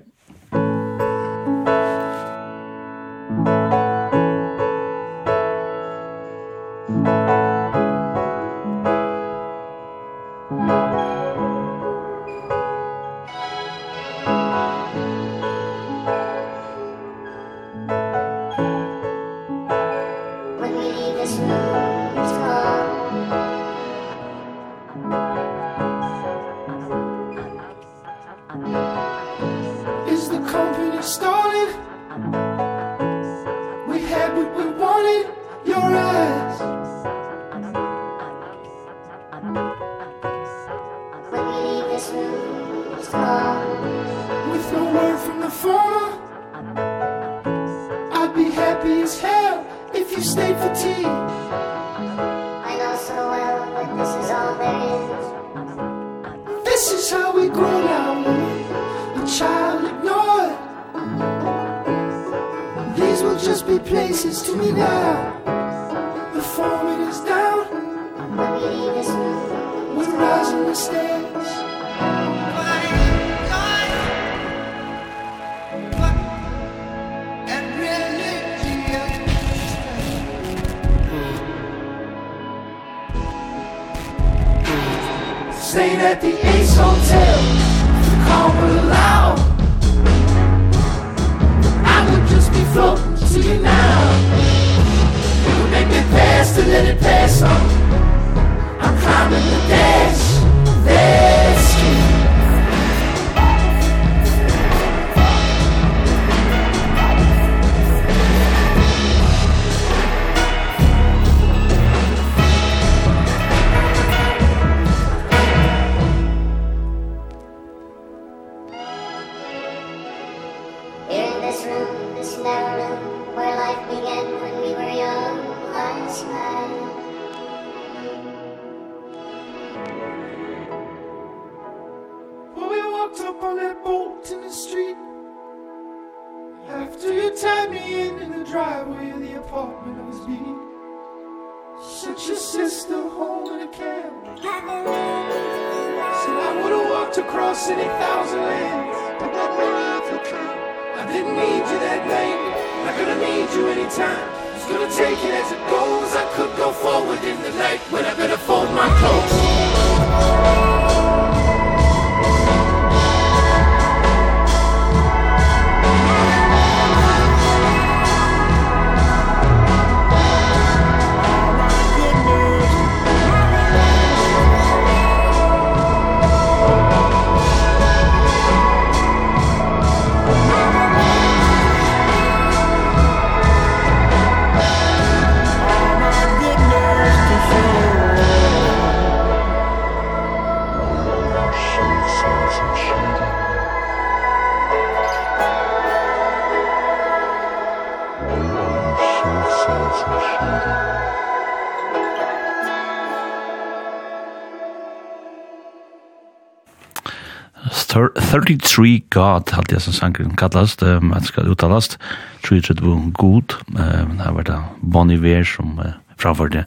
33 God, hadde jeg som sangren kallast, um, at skal uttalast, 33 God, um, det var det Bon Iver som uh, framførte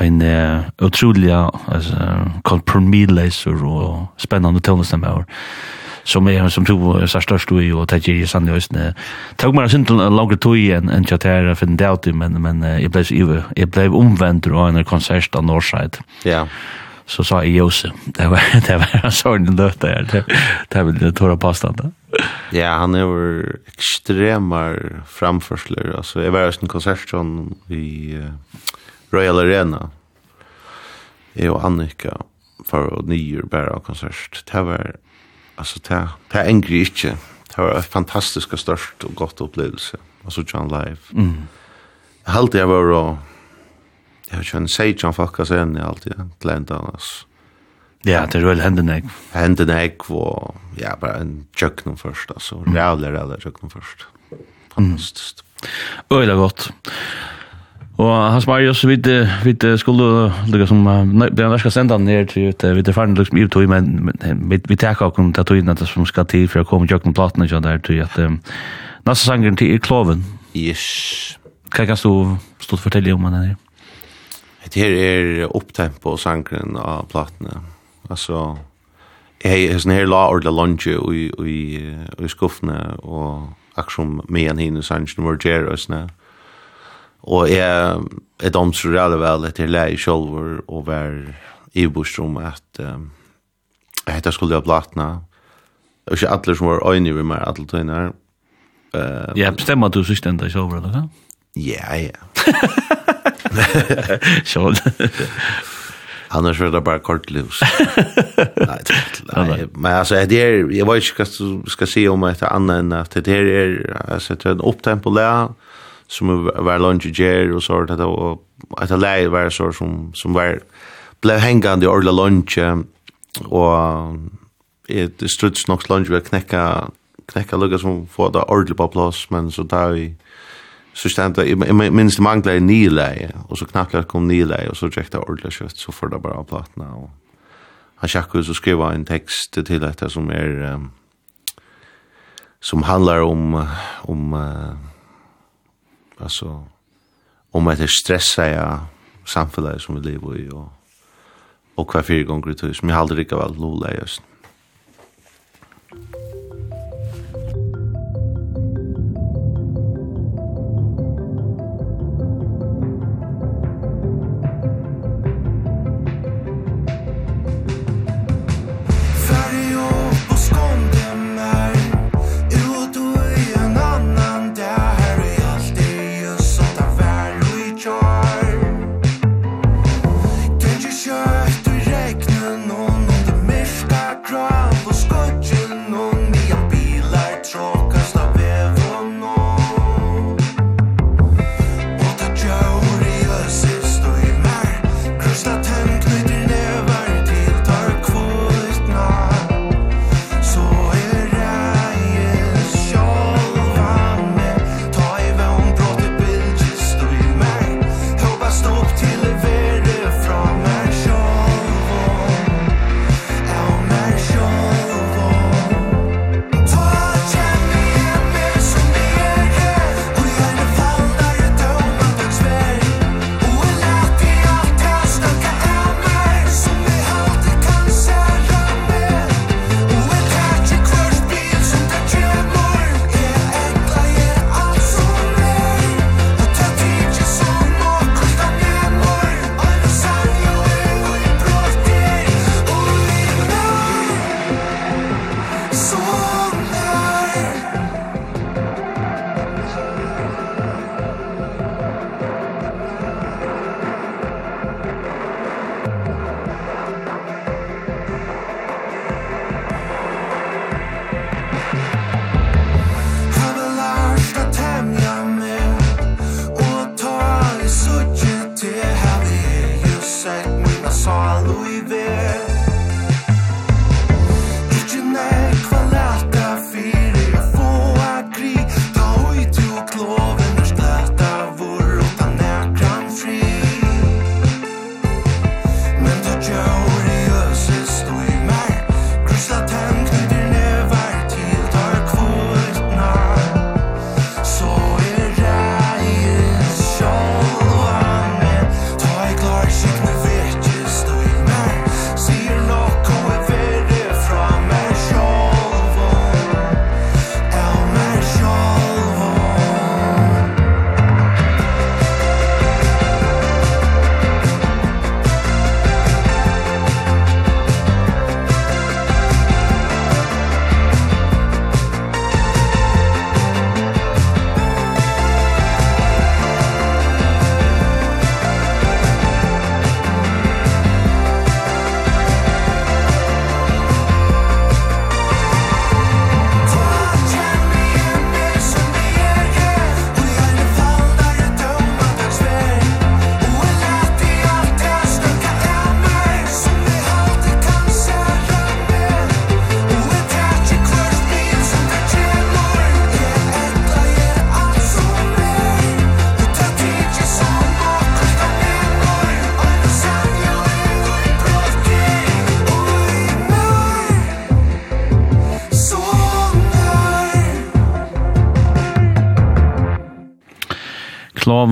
en uh, utrolig uh, kompromilleser og spennende tøvnestemme over som är som tog så störst du och det är sann just nu. Tog man sent långt tog en en chatter för den där men men jag blev ju jag blev omvänd då en konsert av Northside. Ja. Så sa jag Jose. Det var (laughs) det var en sån löt där. Det var det tåra pasta Ja, han är ju extrema framförslur alltså jag var en konsert som i Royal Arena. Jag och Annika för och nyer bara konsert. Det var alltså det det ängri inte. Det var en fantastisk störst och gott upplevelse. Alltså John live. Mm. Helt det var då jag känner sig John fucka sen i allt det Atlanta alltså. Ja, det är väl händen jag. Händen jag var ja, bara en tjöknum först alltså. Mm. rävlig, rävlig tjöknum först. Fantastiskt. Mm. Öjla gott. Og han spar oss vid vid skulle lukka som den norska han ner til vi er ferdig liksom i tog, men vi tek av kom tatu inn som skal til for å komme jokken platen og der til at nasa sangeren til kloven. Yes. Hva kan du stå fortelle om han her? Det her er opptempo sangren av platene. Altså, jeg har sånn her la ordla lunge i skuffene og akkurat med en hinne sangren var gjer og sånn. Og jeg, jeg dømte så veldig vel etter leie sjølver og var i bostrom at um, jeg heter skulle ha blatna. var ikke alle som var øyne ved meg, alle tøyne her. Uh, ja, bestemmer du sist enda sjølver, eller? hva? Ja, ja. (laughs) Sjøl. Annars var det bare kortlivs. (laughs) nei, nei, men altså, det er, jeg vet ikke hva du skal si om etter annet enn at det er, altså, det er en opptempo lea, som var lunch ger och så att det att det var så som som var blev hängande i orla lunch och det struts nog lunch var knäcka knäcka lugga som få det ordentligt på plats men så där vi så stämt det minst manglar ni läge och så knappt jag kom ni läge och så checkade det ordentligt kött så för det bara plattna och han checkade så skriva en text till detta som är um, som handlar om om uh, Alltså om att det stressar jag samhället som vi lever i och och kvar fyra gånger i tur som jag aldrig rikar väl lola just.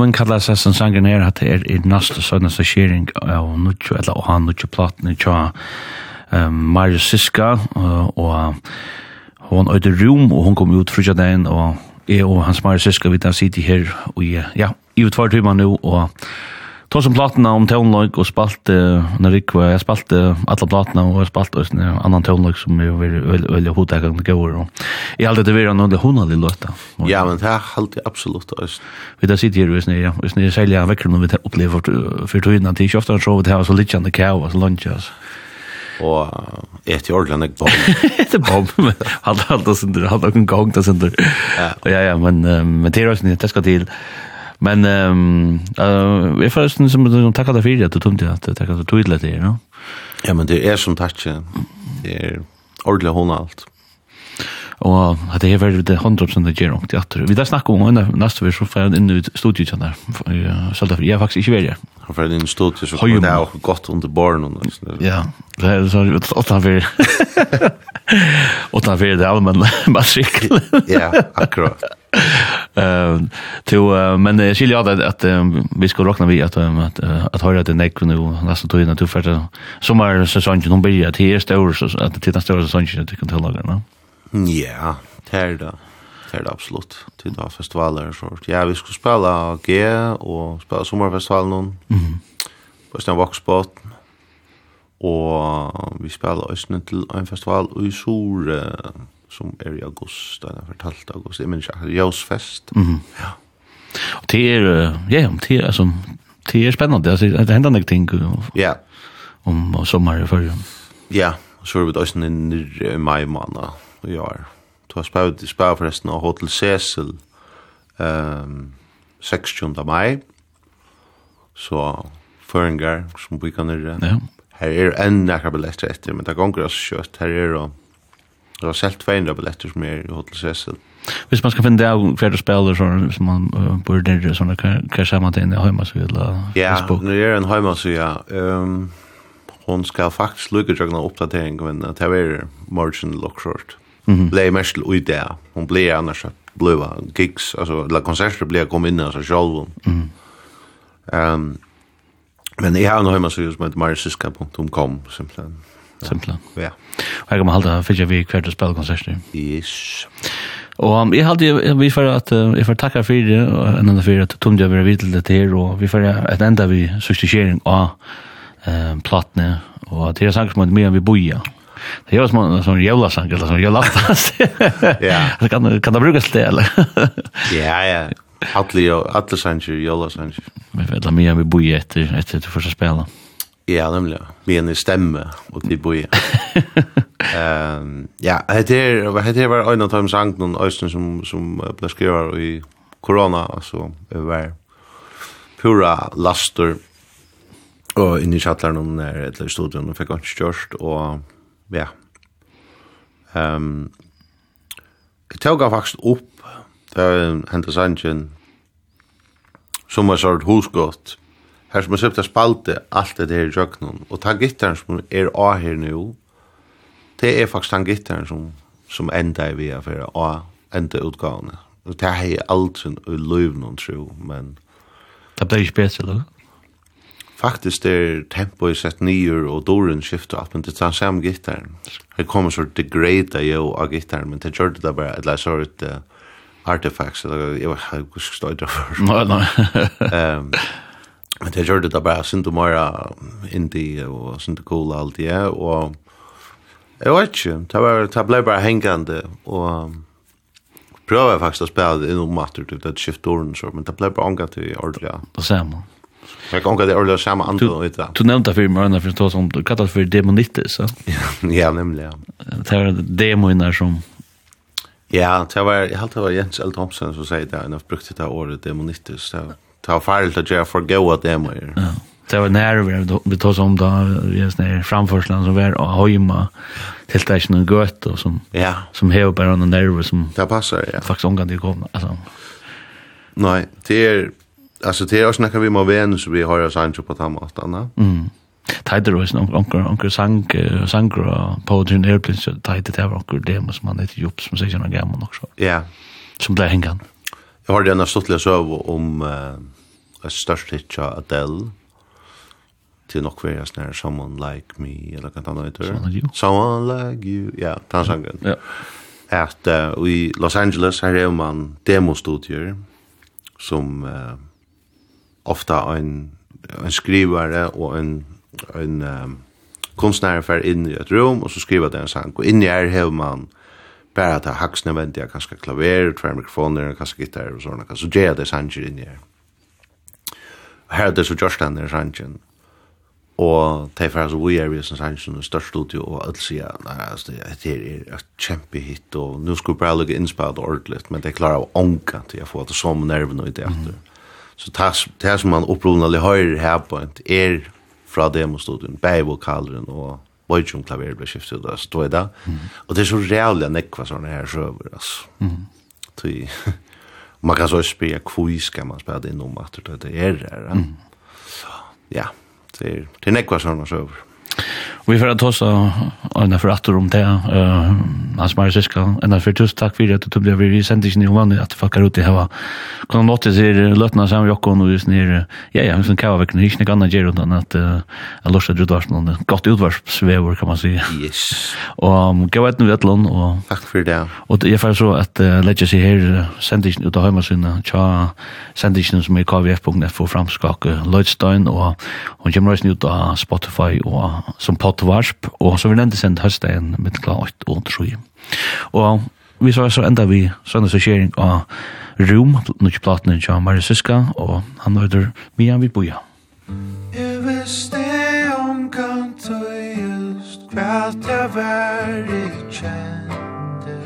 mun kalla seg som sangen her at det er i næste sønnes så skjering av nutjo, eller å ha nutjo i tja Mario Siska og hon øyde rum og hon kom ut frutja dagen og jeg og hans Mario Siska vi da sitter her og ja, i utvar timer nu og Ta som platna om tonlag og spalt när Rick var jeg spalt alla platna och spalt och en annan tonlag som er veldig väl hotagen det går. Jag hade det var noe hundalig hon låta. Ja, men det er alltid absolutt. Vi da sitter her, hvis ni, hvis ni selger vekker når vi opplever for for tøyene, det er ikke ofte han så vi til å ha så litt kjenne kjæv, så lunch, altså. Og et i ordentlig ikke bom. Et i bom, men han alt alt det han har noen gang til synder. Ja, ja, ja, men, men det er også det skal til. Men um, uh, jeg får forresten som takker deg for at du tomte at du takker deg tydelig til, ja? Ja, men det er som takk, det er ordentlig hon alt. Og det er veldig det hundre som det gjør om teater. Vi da snakker om henne neste år, så får jeg inn i studiet sånn der. Så derfor, jeg er faktisk ikke veldig. Han får inn i studiet, så kommer det også godt under barn. Ja, det er sånn at åtta vi (laughs) åtta vi det allmenn (laughs) matrikkel. Ja, akkurat. men jeg skiljer av det at vi skal råkne vi at, at, at høyre til nekker nå nesten tog inn at du først sommersesongen, hun blir at her større, at det er større sesongen at du kan tilage. Ja. Ja, det er det. Det er det absolutt. Til da festivaler og sånt. Ja, vi skulle spela G og spela sommerfestivalen noen. Mm -hmm. Østene Voxbot. Og vi spela også til en festival i Sore som er i august, den er fortalt august, jeg minns ikke, Jausfest. Mm -hmm. Ja. Og det er, ja, det er, altså, det er spennende, altså, det hender nok ting ja. om sommer i førre. Ja, så er vi da også nere i mai måned, i år. Du har spavd i forresten av Hotel Cecil um, 16. mai. Så føringar som vi kan nere. Ja. Her er enn nekka billetter etter, men det gonger altså kjøtt. Her er og det var selv 200 billetter som er i Hotel Cecil. Hvis man skal finne det av flere spiller så, hvis man uh, bor nere, sånn, hva ser man til en heimasøy eller Facebook? Ja, når det er en heimasøy, ja. Um, hon skal faktisk lukka jagna oppdatering, men det er morgen lokkshort. Mm -hmm. Blev mest i det. Hon blei annars att blöva gigs, altså la konserter blei kom inn in alltså själv. Mm. Ehm um, men jeg har nog hemma så just med marsiska.com simpelthen. Simpelthen. Ja. Jag kommer hålla för jag vi kvar att spela konserter. Yes. Og um, jeg hadde, vi får at, uh, jeg får takka for det, og en annen for at Tom Djøver er det til her, og vi får at enda vi suksessering av uh, platne og det er sanger som er mye vi boja. Det gör som som jävla sank eller som jävla. (laughs) Ja. Det (laughs) kan kan det brukas det eller. (laughs) Ja ja. Atli och Atli sank ju jävla. Men vet jag mer vi bojer efter efter det första spela? Ja, nemlig. Vi er en stemme, og de bor um, ja, hette her var en av de sang noen øyne som, som ble skrevet i korona, altså, det var pura laster, og inni kjatteren noen nær, eller i studion, og fikk ikke kjørst, og ja. Um, jeg tog faktisk opp, det er en hentesangen, som var sort hosgått, her som er søpt spalte alt det her i jøkkenen, og ta gittaren som er av her nu. det er faktisk den gittaren som, som enda er via for av enda utgavene. Og det er jeg aldri i løyvnån tro, men... Det blir ikke bedre, eller? faktisk er tempo i sett nyer og doren skifter alt, men det tar samme gittaren. Det kommer en sort degrada jo av gittaren, men det gjør det bare, eller så er det uh, artifacts, eller jeg vet ikke hva skal stå i det for. Nei, nei. (laughs) um, men det gjør det bare, synd og mora indie og synd og cool alt det, og jeg vet ikke, det, var, det ble bare hengende, og prøver faktisk å spille det innom matur til det skiftet doren, men det ble bare omgatt i ordentlig. ja. Det ser man. Jag kan gå det ordet samma andra vet du. Du nämnde för mig när för tog som kallat för demonitis så. (laughs) ja, nämligen. Det var demoner som Ja, det var jag hade var Jens L Thompson som säger det när jag brukte det ordet demonitis så ta farligt att får gå goda demoner. Ja. Det var när vi tog som då Jens när framförslan som var och hojma helt det någon gött och som ja. som häver bara någon nerver som Det passar ja. Faktiskt omgående kom alltså. Nej, det är alltså det är också när vi må vän så vi har ju Sancho på tamma att anna. Mm. Tider och någon onkel onkel sang sang på den airplane så tider det var onkel det måste man inte jobb som säger någon gammal också. Ja. Som där hängan. Jag har den här söv om eh störst hit Adele till nog kvar snär someone like me eller kan ta något där. Someone like you. Ja, ta sangen. Ja. Att i Los Angeles här är man demostudier som uh, ofta en, en skrivare og en, en um, kunstnær fer inn i et rom, og så skriver det en sang. Og inni her hever man bara ta haksene vent, jeg kanskje klaver, tver mikrofoner, kanskje gitar og sånne, så gjør det sanger inni her. Og her er det så Jorsland er sangen, og de fer altså vi er vi som sangen, og størst studio, og alt sier, nei, altså, det er et kjempe hit, og nu skulle jeg bare lukke innspillet ordentligt men det klarar å ånka til jeg får det som nerven og i det etter. Mm Så det här som man upprovnade höjer her på en er fra demostudien, bæg vokaleren og Bojum klaver ble skiftet ut av Stoida. Mm. Og det er så rævlig enn ekva sånne her sjøver, altså. Mm. Tui, (laughs) man kan så spille kvui skal man spille innom at det er her. Mm. Så, ja, det er, det er nekva sånne sjøver. Mm. Vi får ta oss en för att om det. Hans Marius Iska, en för tusen tack för att du blev vi sände inte om vanligt att fucka ut det här. Kan något det ser lötna sen jag och just ner. Ja ja, sen kan vi kunna hitta någon ger utan att jag lustar du dårs någon gott utvarsvevor kan man säga. Yes. Och gå ut nu ett land och tack för det. Och jag får så att lägga sig här sände inte ut av hemma sina cha sände inte som i kvf.net för framskak Lloydstein och och Jim Rice ut av Spotify och som poddvarsp, og så vi nevnte sendt høstdagen med klar 8 og 3. Og vi så, så enda vi sånn sharing av Room, nukk platen til Marius Siska, og han høyder vi Vidboja. Jeg visste omkant og just kvart jeg var i kjente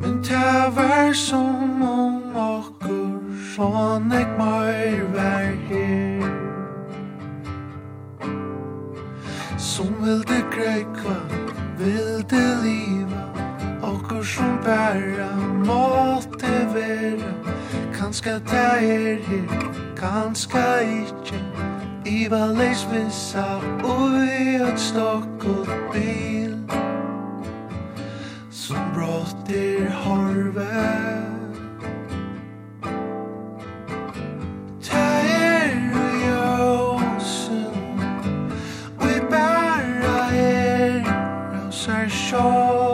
Men det var som om okkur sånn jeg mer var her Som vilde greika, vilde liva Okkur som bæra måtte vera. Kanska ta er her, kanska ikkje Iva leis missa ui at stokk og bil Som brått er horvet sær sjálv.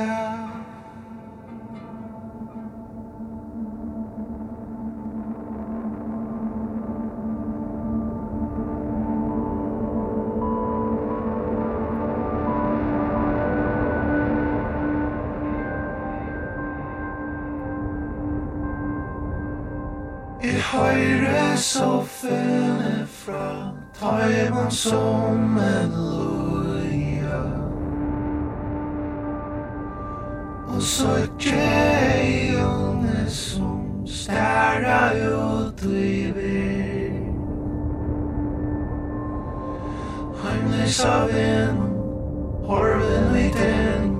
down I høyre så føler fra Tar som en lov Og så tjejene som stæra ut i vir Heimlis av en, horven i den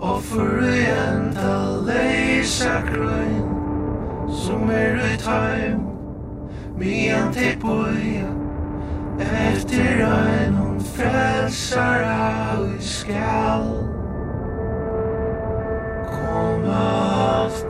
Og for fyrir enda leisa grøn Som er ut heim, mian til boia Efter einum frelsar av i skall Thomas